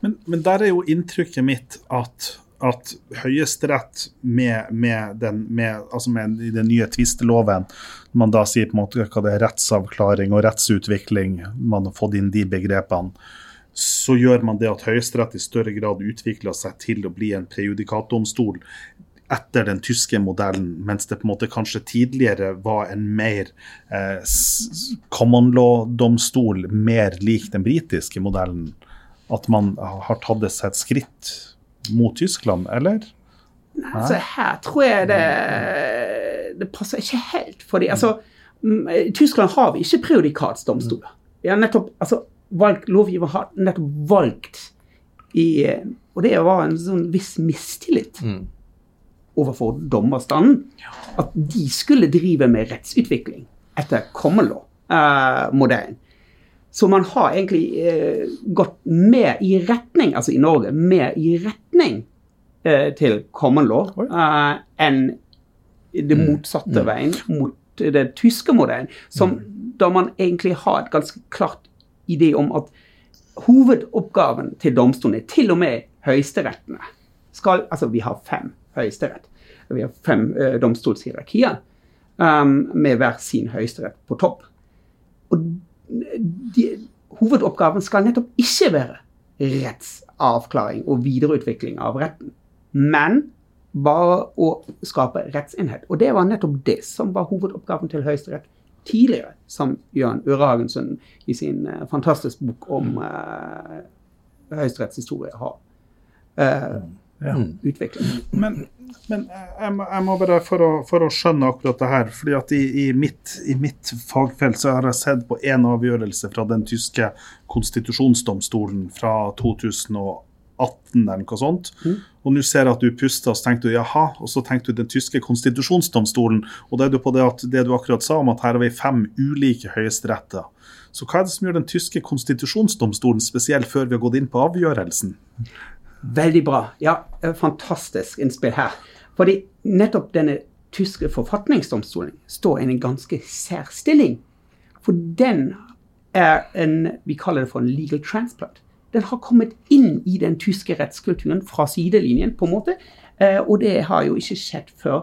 Men, men der er jo inntrykket mitt at at Høyesterett med, med, den, med, altså med den nye tvisteloven, man da sier på en måte hva det er rettsavklaring og rettsutvikling, man har fått inn de begrepene, så gjør man det at Høyesterett i større grad utvikler seg til å bli en prejudikatdomstol etter den tyske modellen, mens det på en måte kanskje tidligere var en mer eh, common law-domstol, mer lik den britiske modellen. At man har tatt det seg et skritt mot Tyskland, eller? Nei, altså Her tror jeg det, det passer ikke helt. for dem. altså, I Tyskland har vi ikke prejudikatsdomstoler. Vi har nettopp, altså, valgt, Lovgiver har nettopp valgt i Og det var en sånn viss mistillit mm. overfor dommerstanden. At de skulle drive med rettsutvikling etter common law-modellen. Så man har egentlig eh, gått mer i retning, altså i Norge, mer i retning eh, til common law eh, enn det motsatte veien, mot den tyske modellen. Som da man egentlig har et ganske klart idé om at hovedoppgaven til domstolene, til og med høyesterettene skal, Altså, vi har fem høyesterett. Vi har fem uh, domstolshierarkier um, med hver sin høyesterett på topp. Og de, hovedoppgaven skal nettopp ikke være rettsavklaring og videreutvikling av retten, men bare å skape rettsenhet. Og det var nettopp det som var hovedoppgaven til Høyesterett tidligere, som Jørn Ørehagensund i sin uh, fantastiske bok om uh, Høyesteretts historie har uh, ja. utviklet. Men, men jeg, må, jeg, må, bare, for å, for å, skjønne akkurat det her fordi at i, i, mitt, i, mitt, fagfelt så har jeg sett på én avgjørelse fra den tyske konstitusjonsdomstolen fra 2018 eller noe sånt. Mm. Og nå ser jeg at du puster, og så tenkte du jaha, og så tenkte du den tyske konstitusjonsdomstolen. Og da er du på det at det du akkurat sa om at her har vi fem ulike høyesteretter. Så hva er det som gjør den tyske konstitusjonsdomstolen spesiell, før vi har gått inn på avgjørelsen? Veldig bra. Ja, fantastisk innspill her. Fordi nettopp denne tyske forfatningsdomstolen står i en ganske særstilling. For den er en Vi kaller det for en legal transplant den har kommet inn i den tyske rettskulturen fra sidelinjen, på en måte. Eh, og det har jo ikke skjedd før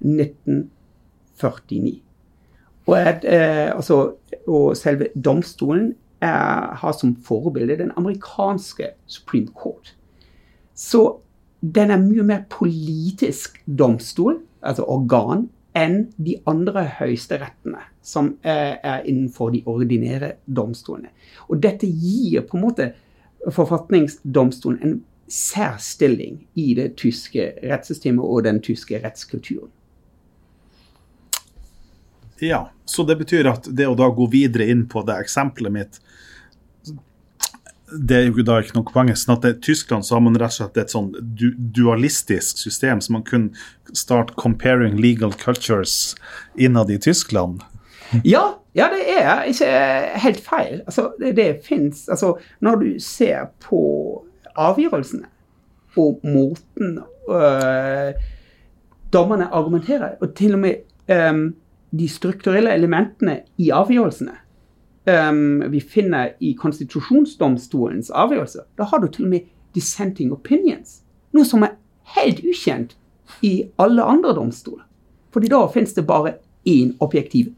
1949. Og, at, eh, altså, og selve domstolen er, har som forbilde den amerikanske Supreme Court. Så den er mye mer politisk domstol, altså organ, enn de andre høyesterettene som er, innenfor de ordinære domstolene. Og dette gir på en måte forfatningsdomstolen en særstilling i det tyske rettssystemet og den tyske rettskulturen. Ja, så det betyr at det å da gå videre inn på det eksempelet mitt det er jo da ikke noe poeng. sånn at I Tyskland så har man rett og slett et sånn du dualistisk system, så man kunne start comparing legal cultures innad i Tyskland. Ja, ja, det er ikke helt feil. Altså, det, det fins Altså, når du ser på avgjørelsene og måten øh, dommerne argumenterer, og til og med øh, de strukturelle elementene i avgjørelsene um, vi finner i konstitusjonsdomstolens avgjørelse, da har du til og med dissenting opinions. Noe som er helt ukjent i alle andre domstoler. Fordi da finnes det bare én objektiv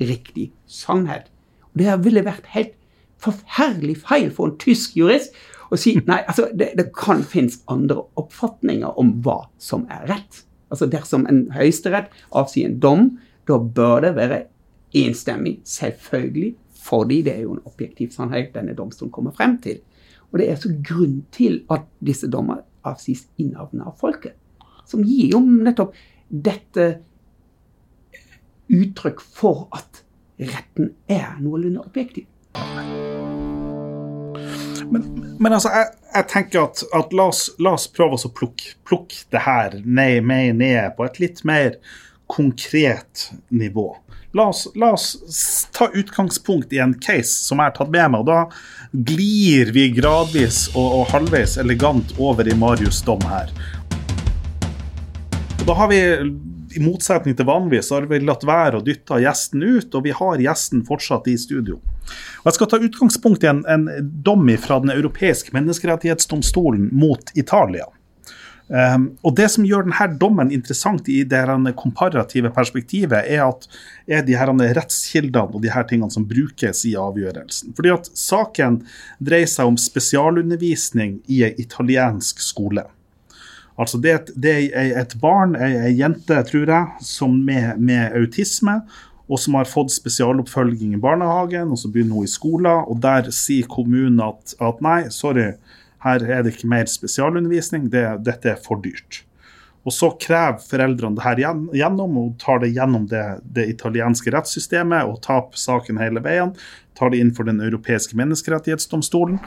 riktig sannhet. Og Det ville vært helt forferdelig feil for en tysk jurist å si nei, altså det, det kan finnes andre oppfatninger om hva som er rett. Altså Dersom en høyesterett avsier en dom, da bør det være enstemmig, selvfølgelig, fordi det er jo en objektiv sannhet denne domstolen kommer frem til. Og det er så grunn til at disse dommer avsies innavnet av folket. Som gir jo nettopp dette uttrykk for at retten er noenlunde objektiv. Men, men altså, jeg, jeg, tenker at, at la, oss, la, oss, prøve å plukke, plukke det her ned, ned på et litt mer konkret nivå. La oss, la oss, ta utgangspunkt i en case som jeg har tatt med meg. og Da glir vi gradvis og, og halvveis elegant over i Marius' dom her. Og da har vi i motsetning til vanligvis har vi latt være å dytte gjesten ut, og vi har gjesten fortsatt i studio. Og Jeg skal ta utgangspunkt i en, en dom fra Den europeiske menneskerettighetsdomstolen mot Italia. Um, og Det som gjør denne dommen interessant i det komparative perspektivet, er at er de her rettskildene og de her tingene som brukes i avgjørelsen. Fordi at Saken dreier seg om spesialundervisning i en italiensk skole. Altså det, det er et barn, ei jente, tror jeg, som med, med, autisme, og som har fått spesialoppfølging i barnehagen, og så begynner hun i skolen, og der sier kommunen at, at nei, sorry, her er det ikke mer spesialundervisning, det, dette er for dyrt. Og så krever foreldrene det her gjennom, og tar det gjennom det, det italienske rettssystemet og taper saken hele veien. Tar det inn for Den europeiske menneskerettighetsdomstolen.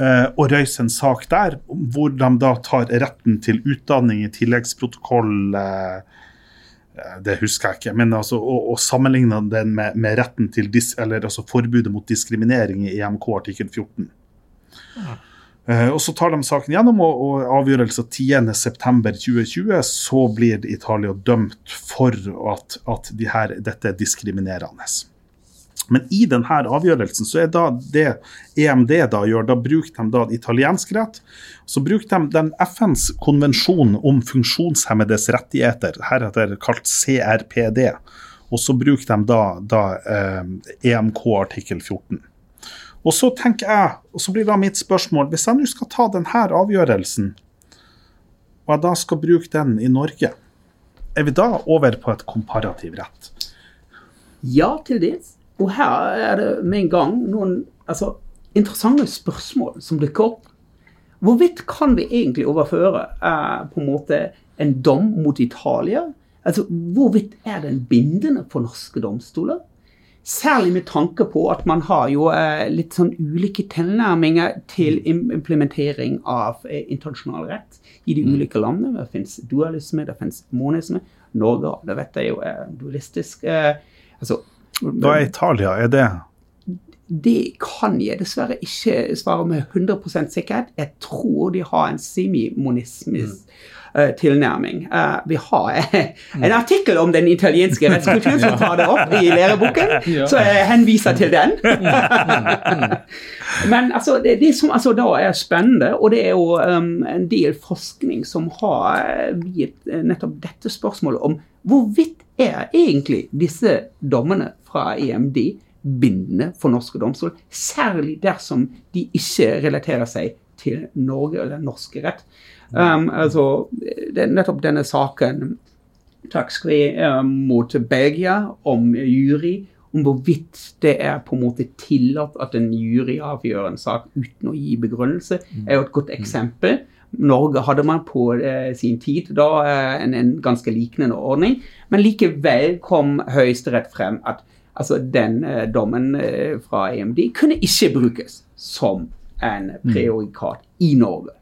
eh, og røyse en sak der hvor de da tar retten til utdanning i tilleggsprotokoll eh, eh, det husker jeg ikke, men altså, og, og sammenligne den med, med, retten til dis, eller altså forbudet mot diskriminering i EMK artikkel 14. Ja. Uh, og Så tar de saken gjennom, og, og avgjørelsen 10.9.2020 så blir Italia dømt for at, at de her, dette er diskriminerende. Men i denne avgjørelsen så er da det EMD da gjør, da bruker de da italiensk rett. Så bruker de den FNs konvensjon om funksjonshemmedes rettigheter, heretter kalt CRPD. Og så bruker de da, da eh, EMK artikkel 14. Og så tenker jeg, og så blir da mitt spørsmål, hvis jeg nå skal ta denne avgjørelsen, og jeg da skal bruke den i Norge, er vi da over på et komparativ rett? Ja, til dels. Og her er det med en gang noen altså, interessante spørsmål som dukker opp. Hvorvidt kan vi egentlig overføre eh, på en måte en dom mot Italia? Altså, Hvorvidt er den bindende for norske domstoler? Særlig med tanke på at man har jo eh, litt sånn ulike tilnærminger til implementering av eh, internasjonal rett i de mm. ulike landene. Det finnes dualisme, det finnes monisme. Norge det vet jeg jo er dualistisk. Eh, altså, Hva er Italia? Er det det kan jeg dessverre ikke svare med 100% sikkerhet. Jeg tror de har en semimonismisk mm. Uh, tilnærming. Uh, vi har en artikkel om den italienske rettskulturen som tar det opp i læreboken, så jeg henviser til den. Men altså, det, det, som altså, da er spennende, og det er jo um, en del forskning som har viet nettopp dette spørsmålet om hvorvidt er egentlig disse dommene fra EMD bindende for norske domstol, Særlig dersom de ikke relaterer seg til Norge eller norske rett. Um, altså, det nettopp denne saken. Vi, um, mot Belgia om jury, om hvorvidt det er på en måte tillatt at en jury avgjør en sak uten å gi begrunnelse, er jo et godt eksempel. Norge hadde man på eh, sin tid da eh, en, en, ganske liknende ordning, men likevel kom Høyesterett frem at altså den eh, dommen eh, fra EMD, kunne ikke brukes som en preorikat i Norge.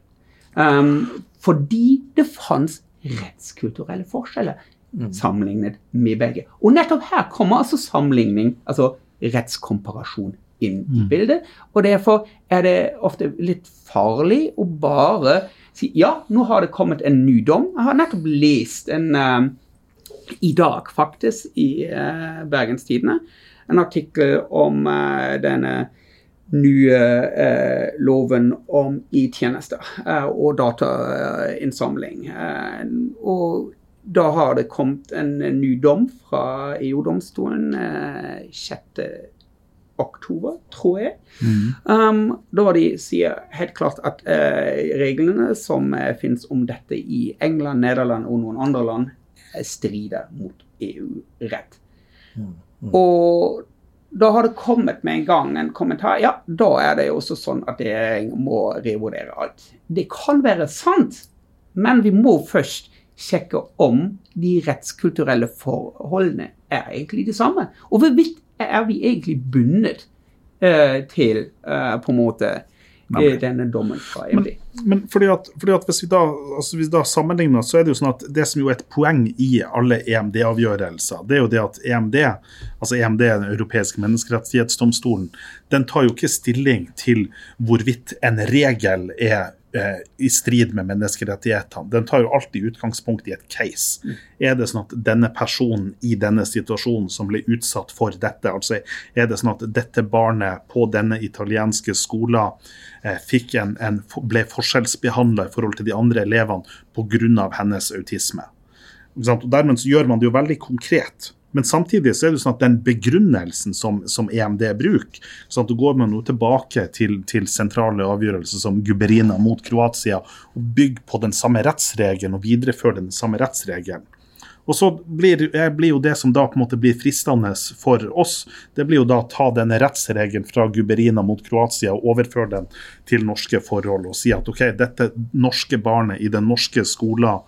Um, fordi det fantes rettskulturelle forskjeller mm. sammenlignet med begge. Og nettopp her kommer altså sammenligning, altså rettskomparasjon, inn i mm. bildet. Og derfor er det ofte litt farlig å bare si ja, nå har det kommet en ny dom. Jeg har nettopp lest en um, i dag, faktisk, i uh, Bergenstidene. En artikkel om uh, denne nye eh, loven om i-tjenester og datainnsamling. og da har det kommet en, ny dom fra EU-domstolen 6. oktober, tror jeg. Mm. Um, da de sier helt klart at reglene som finnes om dette i England, Nederland og noen andre land, strider mot EU-rett. Mm. Mm. Og da har det kommet med en gang en kommentar. Ja, da er det jo også sånn at regjeringen må revurdere alt. Det kan være sant, men vi må først sjekke om de rettskulturelle forholdene er egentlig de samme. Og hvorvidt er vi egentlig bundet uh, til uh, på en måte i denne dommen fra EMD. Men, men fordi, at, fordi at hvis, vi da, altså hvis vi da sammenligner, så er det jo sånn at det som jo er et poeng i alle EMD-avgjørelser, det er jo det at EMD, altså EMD, den europeiske menneskerettighetsdomstolen, den tar jo ikke stilling til hvorvidt en regel er Eh, i strid med menneskerettighetene. Den tar jo alltid utgangspunkt i et case. Mm. Er det sånn at denne personen i denne situasjonen som ble utsatt for dette, altså er det sånn at dette barnet på denne italienske skolen eh, en, en, ble forskjellsbehandla i forhold til de andre elevene pga. hennes autisme? Og dermed så gjør man det jo veldig konkret. Men samtidig så er det sånn at den begrunnelsen som, som EMD bruker sånn at Da går man noe tilbake til, til, sentrale avgjørelser som Guberina mot Kroatia og bygger på den samme rettsregelen og viderefører den samme rettsregelen. Og så blir, blir, jo det som da på en måte blir fristende for oss, det blir jo da å ta denne rettsregelen fra Guberina mot Kroatia og overføre den til norske forhold og si at OK, dette norske barnet i den norske skolen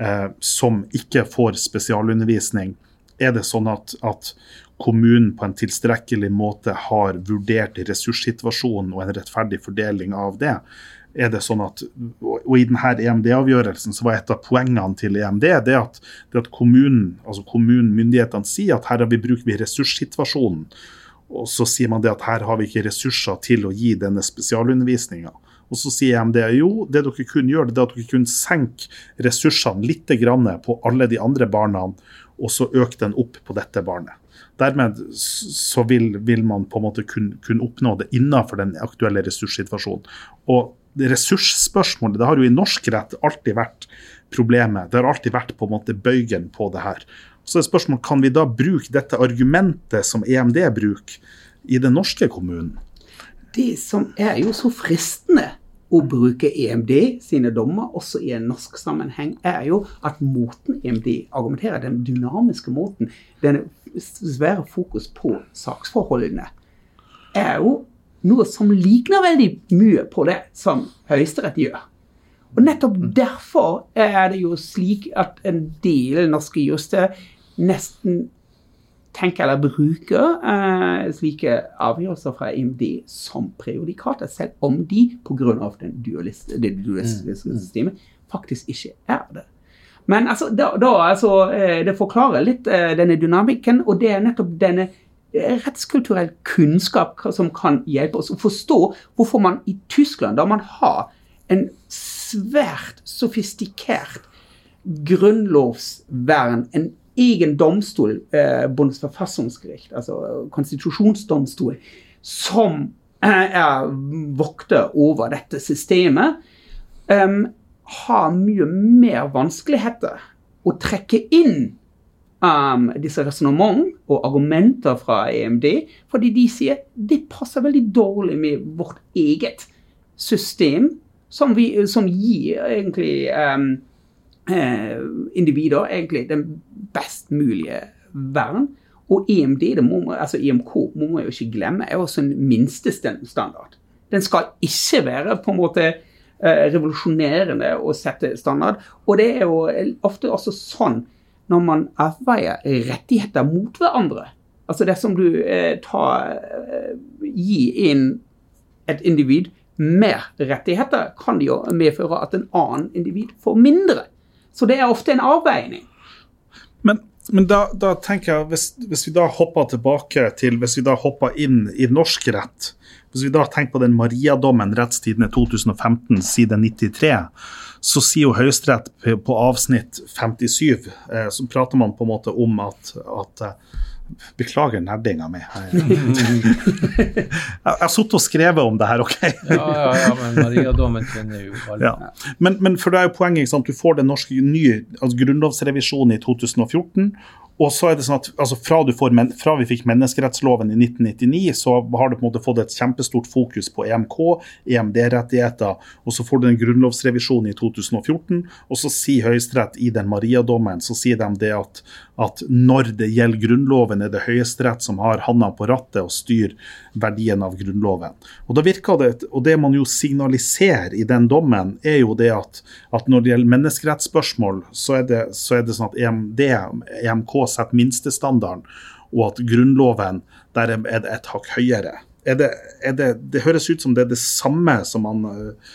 eh, som ikke får spesialundervisning, er det sånn at, at kommunen på en tilstrekkelig måte har vurdert ressurssituasjonen og en rettferdig fordeling av det? Er det sånn at, og I denne EMD-avgjørelsen så var et av poengene til EMD det at, det at kommunen, altså kommunen, myndighetene sier at her har vi brukt ressurssituasjonen. Og så sier man det at her har vi ikke ressurser til å gi denne spesialundervisninga. Og så sier EMD jo, det dere kunne gjøre, det er at dere kunne senke ressursene litt på alle de andre barna, og så øke den opp på dette barnet. Dermed så vil, vil man på en måte kunne, kun oppnå det innenfor den aktuelle ressurssituasjonen. Og ressursspørsmålet det har jo i norsk rett alltid vært problemet. Det har alltid vært på en måte bøygen på det her. Så er spørsmålet kan vi da bruke dette argumentet som EMD bruker, i den norske kommunen? Det som er jo så fristende å bruke EMD sine dommer også i en norsk sammenheng, er jo at måten EMD argumenterer, den dynamiske måten, den svære fokus på saksforholdene, er jo noe som ligner veldig mye på det som Høyesterett gjør. Og nettopp mm. derfor er det jo slik at en del norske jurister nesten tenker eller bruker eh, slike avgjørelser fra IMD som prejudikater, selv om de pga. det dualistiske mm. systemet faktisk ikke er det. Men altså, da, da altså, eh, det forklarer litt uh, denne dynamikken, og det er nettopp denne rettskulturell kunnskap som kan hjelpe oss å forstå hvorfor man i Tyskland, da man har en svært sofistikert grunnlovsvern, en egen domstol, eh, Bundesverfassungsgericht, altså konstitusjonsdomstol, som eh, er vokter over dette systemet, um, har mye mer vanskeligheter å trekke inn um, disse resonnement og argumenter fra EMD, fordi de sier det passer veldig dårlig med vårt eget system, som, vi, som gir egentlig um, eh, individer egentlig den best mulige vern. Og EMD, må, altså EMK, må man jo ikke glemme, er også en minstestandard. Den skal ikke være på en måte eh, revolusjonerende å sette standard. Og det er jo ofte også sånn når man avveier rettigheter mot hverandre. Altså dersom du eh, tar, eh, gir inn et individ mer rettigheter, kan det jo medføre at en annen individ får mindre. Så det er ofte en avveining. Men, men da, da, tenker jeg, hvis, hvis, vi da hopper tilbake til Hvis vi da hopper inn i norsk rett, hvis vi da tenker på den Maria-dommen, Rettstidene 2015, side 93 så sier jo Høyesterett på avsnitt 57, eh, så prater man på en måte om at, at eh, Beklager nerdinga mi. Jeg har sittet og skrevet om det her, OK? ja, ja, ja, men Maria-dommen kjenner jo alle. Ja. Men, men, for det er jo poenget, ikke sant? du får den norske nye altså grunnlovsrevisjonen i 2014, og så er det sånn at altså fra, får, fra, vi fikk menneskerettsloven i 1999, så har du på en måte fått et kjempestort fokus på EMK, EMD-rettigheter. Og så får du en grunnlovsrevisjon i 2014, og så sier Høyesterett i den Maria-dommen så sier de det at, at, når det gjelder Grunnloven, er det Høyesterett som har handa på rattet og styrer verdien av Grunnloven. Og da virker det, og det man jo signaliserer i den dommen, er jo det at, at når det gjelder menneskerettsspørsmål, så er det, så er det sånn at EMD, EMK setter minstestandarden, og at Grunnloven der er det et hakk høyere. Er det, er det, det, høres ut som det er det samme som man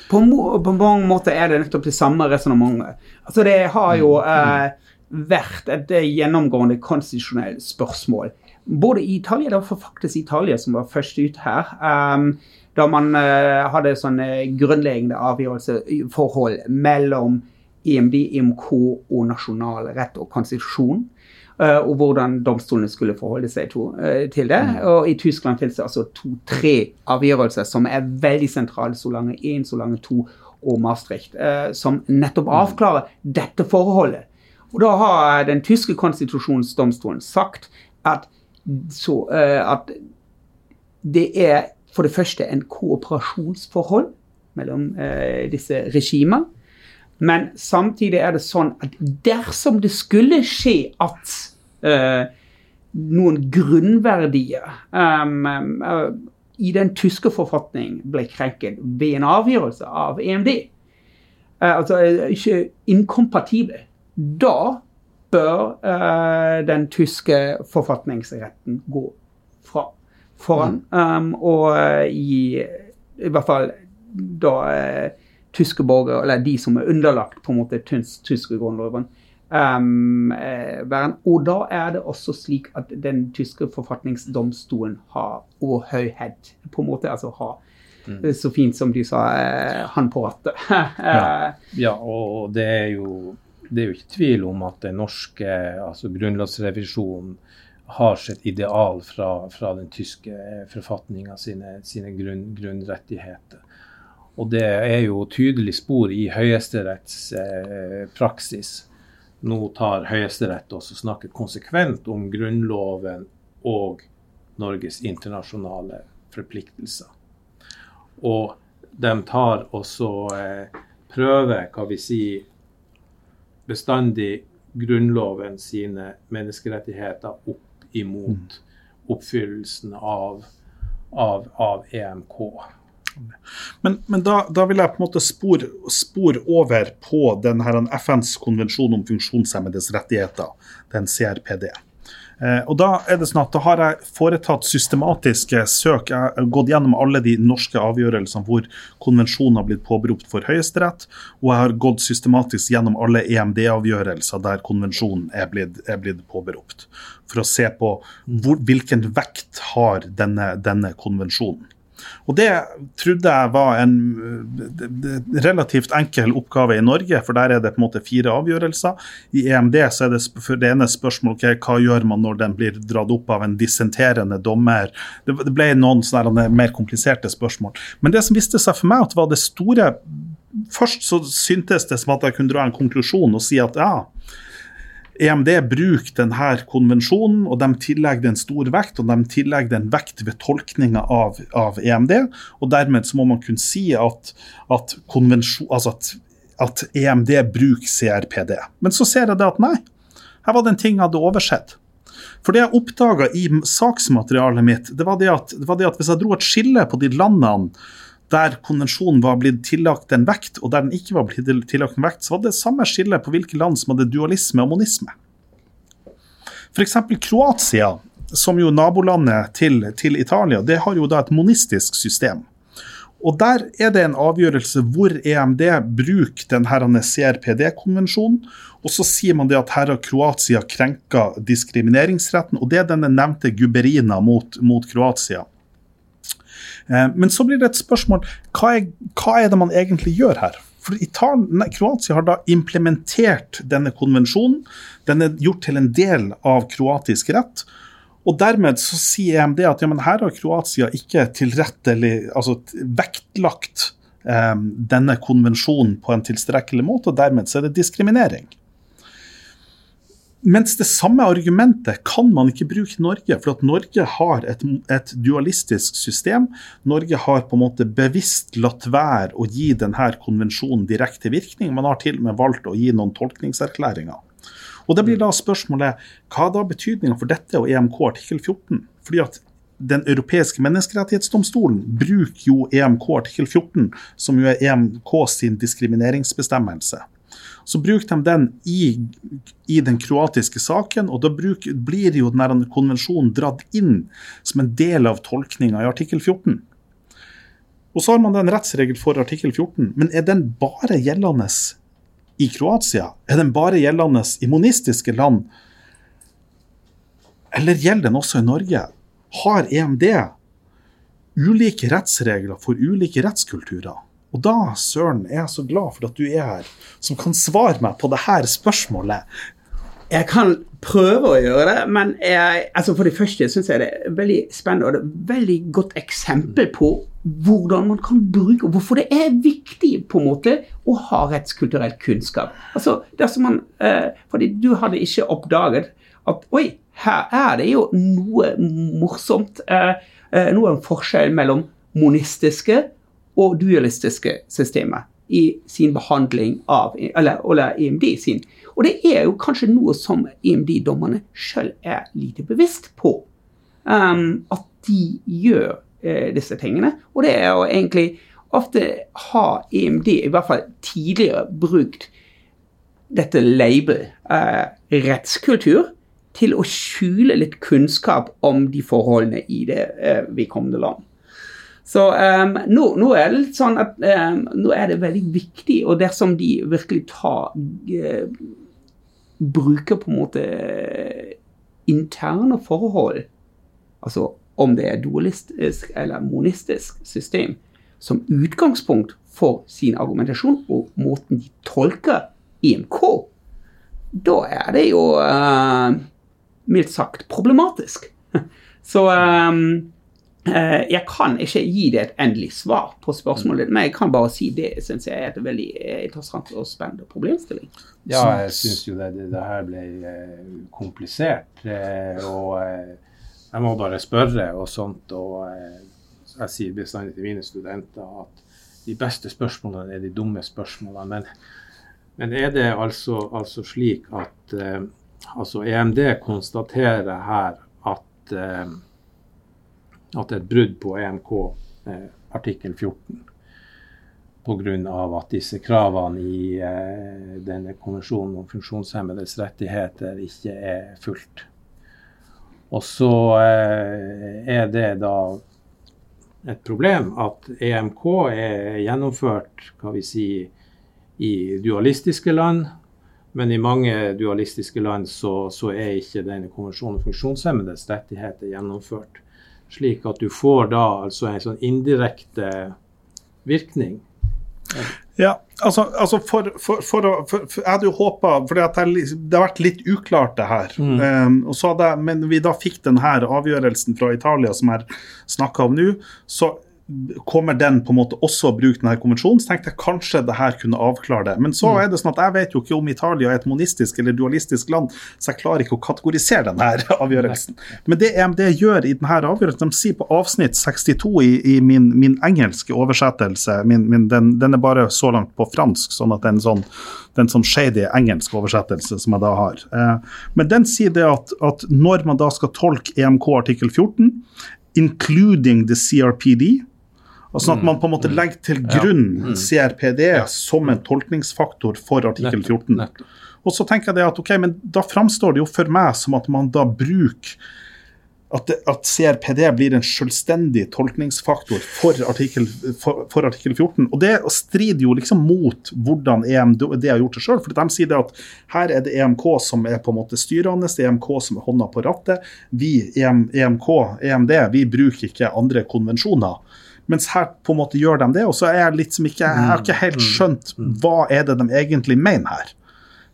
på, på, mange måter er det nettopp det samme resonnementet. Altså det har jo uh, vært et gjennomgående konstitusjonelt spørsmål. Både i Italia, det var faktisk Italia som var først ut her. Um, da man uh, hadde sånne grunnleggende avgjørelsesforhold mellom EMD, EMK og nasjonal rett og konstitusjon. Uh, og hvordan domstolene skulle forholde seg to, uh, til det. Mm. Og I Tyskland finnes det altså to-tre avgjørelser som er veldig sentrale. Solange 1, Solange 2 og Maastricht, eh, som nettopp mm. avklarer dette forholdet. Og Da har den tyske konstitusjonsdomstolen sagt at, så, at det er for det første en kooperasjonsforhold mellom disse regimer. Men samtidig er det sånn at dersom det skulle skje at uh, noen grunnverdier uh, i den tyske forfatning ble krenket ved en avgjørelse av EMD, uh, altså ikke inkompatible, da bør eh, den tyske forfatningsretten gå fra foran. Um, og gi i hvert fall da tyske borgere, eller de som er underlagt på en måte tyske grunnloven, um, og da er det også slik at den tyske forfatningsdomstolen har og høyhet, på en måte altså har mm. så fint som de sa, han på rattet. ja. ja, og det er jo det er jo ikke tvil om at den norske altså grunnlovsrevisjonen har sitt ideal fra, fra den tyske forfatninga sine, sine grunn, grunnrettigheter. Og det er jo tydelig spor i Høyesteretts eh, praksis. Nå tar Høyesterett også snakket konsekvent om Grunnloven og Norges internasjonale forpliktelser. Og de tar også eh, prøver, hva vi sier, bestandig Grunnloven sine menneskerettigheter opp imot mm. oppfyllelsen av, av, av EMK. Men, men da, da, vil jeg på en måte spore, spor over på den FNs konvensjon om funksjonshemmedes rettigheter, den CRPD. Eh, og Da er det sånn at da har jeg foretatt systematiske søk. Jeg har gått gjennom alle de norske avgjørelsene hvor konvensjonen har blitt påberopt for Høyesterett, og jeg har gått systematisk gjennom alle EMD-avgjørelser der konvensjonen er blitt, er blitt, påberopt. For å se på hvor, hvilken vekt har denne, denne konvensjonen. Og Det trodde jeg var en relativt enkel oppgave i Norge, for der er det på en måte fire avgjørelser. I EMD så er det for det ene spørsmål okay, hva gjør man når den blir dratt opp av en dissenterende dommer. Det, ble noen sånne mer kompliserte spørsmål. Men det som viste seg for meg at var det store Først så syntes det som at jeg kunne dra en konklusjon og si at ja, EMD bruker denne konvensjonen, og de tillegger den stor vekt. Og de tillegger den vekt ved tolkninga av, av, EMD. Og dermed så må man kunne si at, at, altså at, at EMD bruker CRPD. Men så ser jeg det at nei, her var det en ting jeg hadde oversett. For det jeg oppdaga i saksmaterialet mitt, det var det, at, det var det at hvis jeg dro et skille på de landene der konvensjonen var blitt tillagt en vekt, og der den ikke var blitt tillagt en vekt, så var det samme skillet på hvilke land som hadde dualisme og monisme. F.eks. Kroatia, som jo nabolandet til, til, Italia, det har jo da et monistisk system. Og Der er det en avgjørelse hvor EMD bruker denne CRPD-konvensjonen. Og så sier man det at her har Kroatia krenka diskrimineringsretten. Og det er denne nevnte Guberina mot, mot Kroatia. Eh, men så blir det et spørsmål hva er, hva er det man egentlig gjør her? For Italien, nei, Kroatia har da implementert denne konvensjonen. Den er gjort til en del av kroatisk rett. Og Dermed så sier EMD at ja, her har Kroatia ikke tilrettelig, altså vektlagt eh, denne konvensjonen på en tilstrekkelig måte, og dermed så er det diskriminering. Mens det samme argumentet kan man ikke bruke Norge, for at Norge har et, et, dualistisk system. Norge har på en måte bevisst latt være å gi denne konvensjonen direkte virkning. Man har til og med valgt å gi noen tolkningserklæringer. Og Det blir da spørsmålet hva er da betydninga for dette og EMK artikkel 14? Fordi at Den europeiske menneskerettighetsdomstolen bruker jo EMK artikkel 14, som jo er EMK sin diskrimineringsbestemmelse så bruker de den i, i den kroatiske saken, og da bruk, blir jo denne konvensjonen dratt inn som en del av tolkninga i artikkel 14. Og så har man den rettsregel for artikkel 14, men er den bare gjeldende i Kroatia? Er den bare gjeldende i monistiske land? Eller gjelder den også i Norge? Har EMD ulike rettsregler for ulike rettskulturer? Og da, Søren, er jeg så glad for at du er her, som kan svare meg på det her spørsmålet. Jeg kan prøve å gjøre det, men jeg, altså for det første syns jeg det er veldig spennende og det er et veldig godt eksempel på hvordan man kan bruke, og hvorfor det er viktig på en måte å ha rettskulturell kunnskap. Altså, dersom man, eh, fordi Du hadde ikke oppdaget at oi, her er det jo noe morsomt. Eh, eh, noe forskjell mellom monistiske og dualistiske systemet i sin behandling av eller, eller EMD sin. Og det er jo kanskje noe som EMD-dommerne sjøl er lite bevisst på. Um, at de gjør eh, disse tingene. Og det er jo egentlig Ofte har EMD, i hvert fall tidligere, brukt dette label, eh, rettskultur til å skjule litt kunnskap om de forholdene i det eh, vedkommende land. Så um, nå, nå, er det litt sånn at um, nå er det veldig viktig, og dersom de virkelig tar uh, Bruker på en måte interne forhold, altså om det er dualistisk eller monistisk system, som utgangspunkt for sin argumentasjon og måten de tolker IMK, da er det jo uh, mildt sagt problematisk. Så um, jeg kan ikke gi det et endelig svar på spørsmålet, men jeg kan bare si det syns jeg er et veldig eh, interessant og spennende problemstilling. Ja, jeg syns jo det, det, det, her ble uh, komplisert. og jeg må bare spørre og sånt. og Jeg sier bestandig til mine studenter at de beste spørsmålene er de dumme spørsmålene. Men, men er det altså, altså slik at Altså EMD konstaterer her at, eh, at det er et brudd på EMK eh, artikkel 14 pga. at disse kravene i eh, denne konvensjonen om funksjonshemmedes rettigheter ikke er fulgt. Og så eh, er det da et problem at EMK er gjennomført hva vi si, i dualistiske land, men i mange dualistiske land så, så er ikke denne konvensjonen om funksjonshemmedes rettigheter gjennomført. Slik at du får da altså en sånn indirekte virkning. Ja, altså, altså for, for, for, for, Jeg hadde jo håpa For det, det, har vært litt uklart, det her. Mm. Um, og så hadde, men vi da fikk denne avgjørelsen fra Italia som jeg snakka om nå, så kommer den på en måte også å bruke denne konvensjonen, så tenkte jeg kanskje det her kunne avklare det. Men så mm. er det sånn at jeg vet jo ikke om Italia er et monistisk eller dualistisk land, så jeg klarer ikke å kategorisere denne avgjørelsen. Men det EMD gjør i denne avgjørelsen, de sier på avsnitt 62 i, i min, min, engelske oversettelse, min, min, den, den, er bare så langt på fransk, sånn at det er en sånn den sånn shady engelsk oversettelse som jeg da har. Eh, men den sier det at, at når man da skal tolke EMK artikkel 14, including the CRPD, Altså at man på en måte mm. legger til grunn mm. CRPD som en tolkningsfaktor for artikkel 14. Og så tenker jeg det at ok, men da framstår det jo for meg som at man da bruker at, at, CRPD blir en selvstendig tolkningsfaktor for artikkel, for, for artikkel 14. Og det strider jo liksom mot hvordan EMD har gjort det sjøl. For de sier det at her er det EMK som er på en måte styrende, det er EMK som er hånda på rattet. Vi, EM, EMK, EMD, vi bruker ikke andre konvensjoner. Mens her på en måte gjør de det, og så er jeg litt som ikke Jeg har ikke helt mm. skjønt mm. hva er det de egentlig mener her.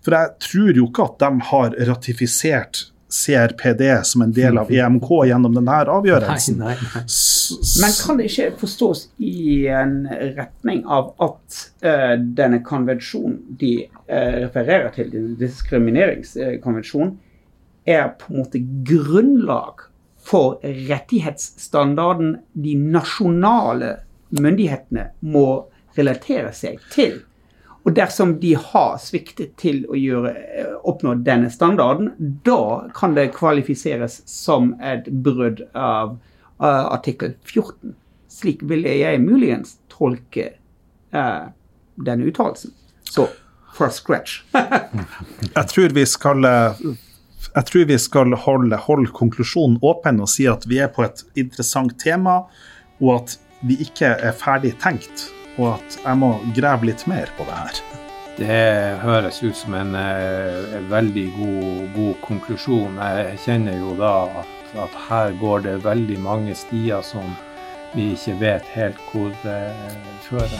For jeg tror jo ikke at de har ratifisert CRPD som en del av EMK gjennom denne avgjørelsen. Nei, nei, nei. Men kan det ikke forstås i en retning av at uh, denne konvensjonen de uh, refererer til, diskrimineringskonvensjonen, er på en måte grunnlag for rettighetsstandarden de nasjonale myndighetene må relatere seg til. Og dersom de har sviktet til å gjøre, oppnå denne standarden, da kan det kvalifiseres som et brudd av uh, artikkel 14. Slik ville jeg muligens tolke uh, denne uttalelsen. Så fra scratch. jeg tror vi skal uh jeg tror vi skal holde, holde, konklusjonen åpen og si at vi er på et interessant tema, og at vi ikke er ferdig tenkt, og at jeg må grave litt mer på det her. Det høres ut som en, en eh, veldig god, god, konklusjon. Jeg kjenner jo da at, at, her går det veldig mange stier som vi ikke vet helt hvor det fører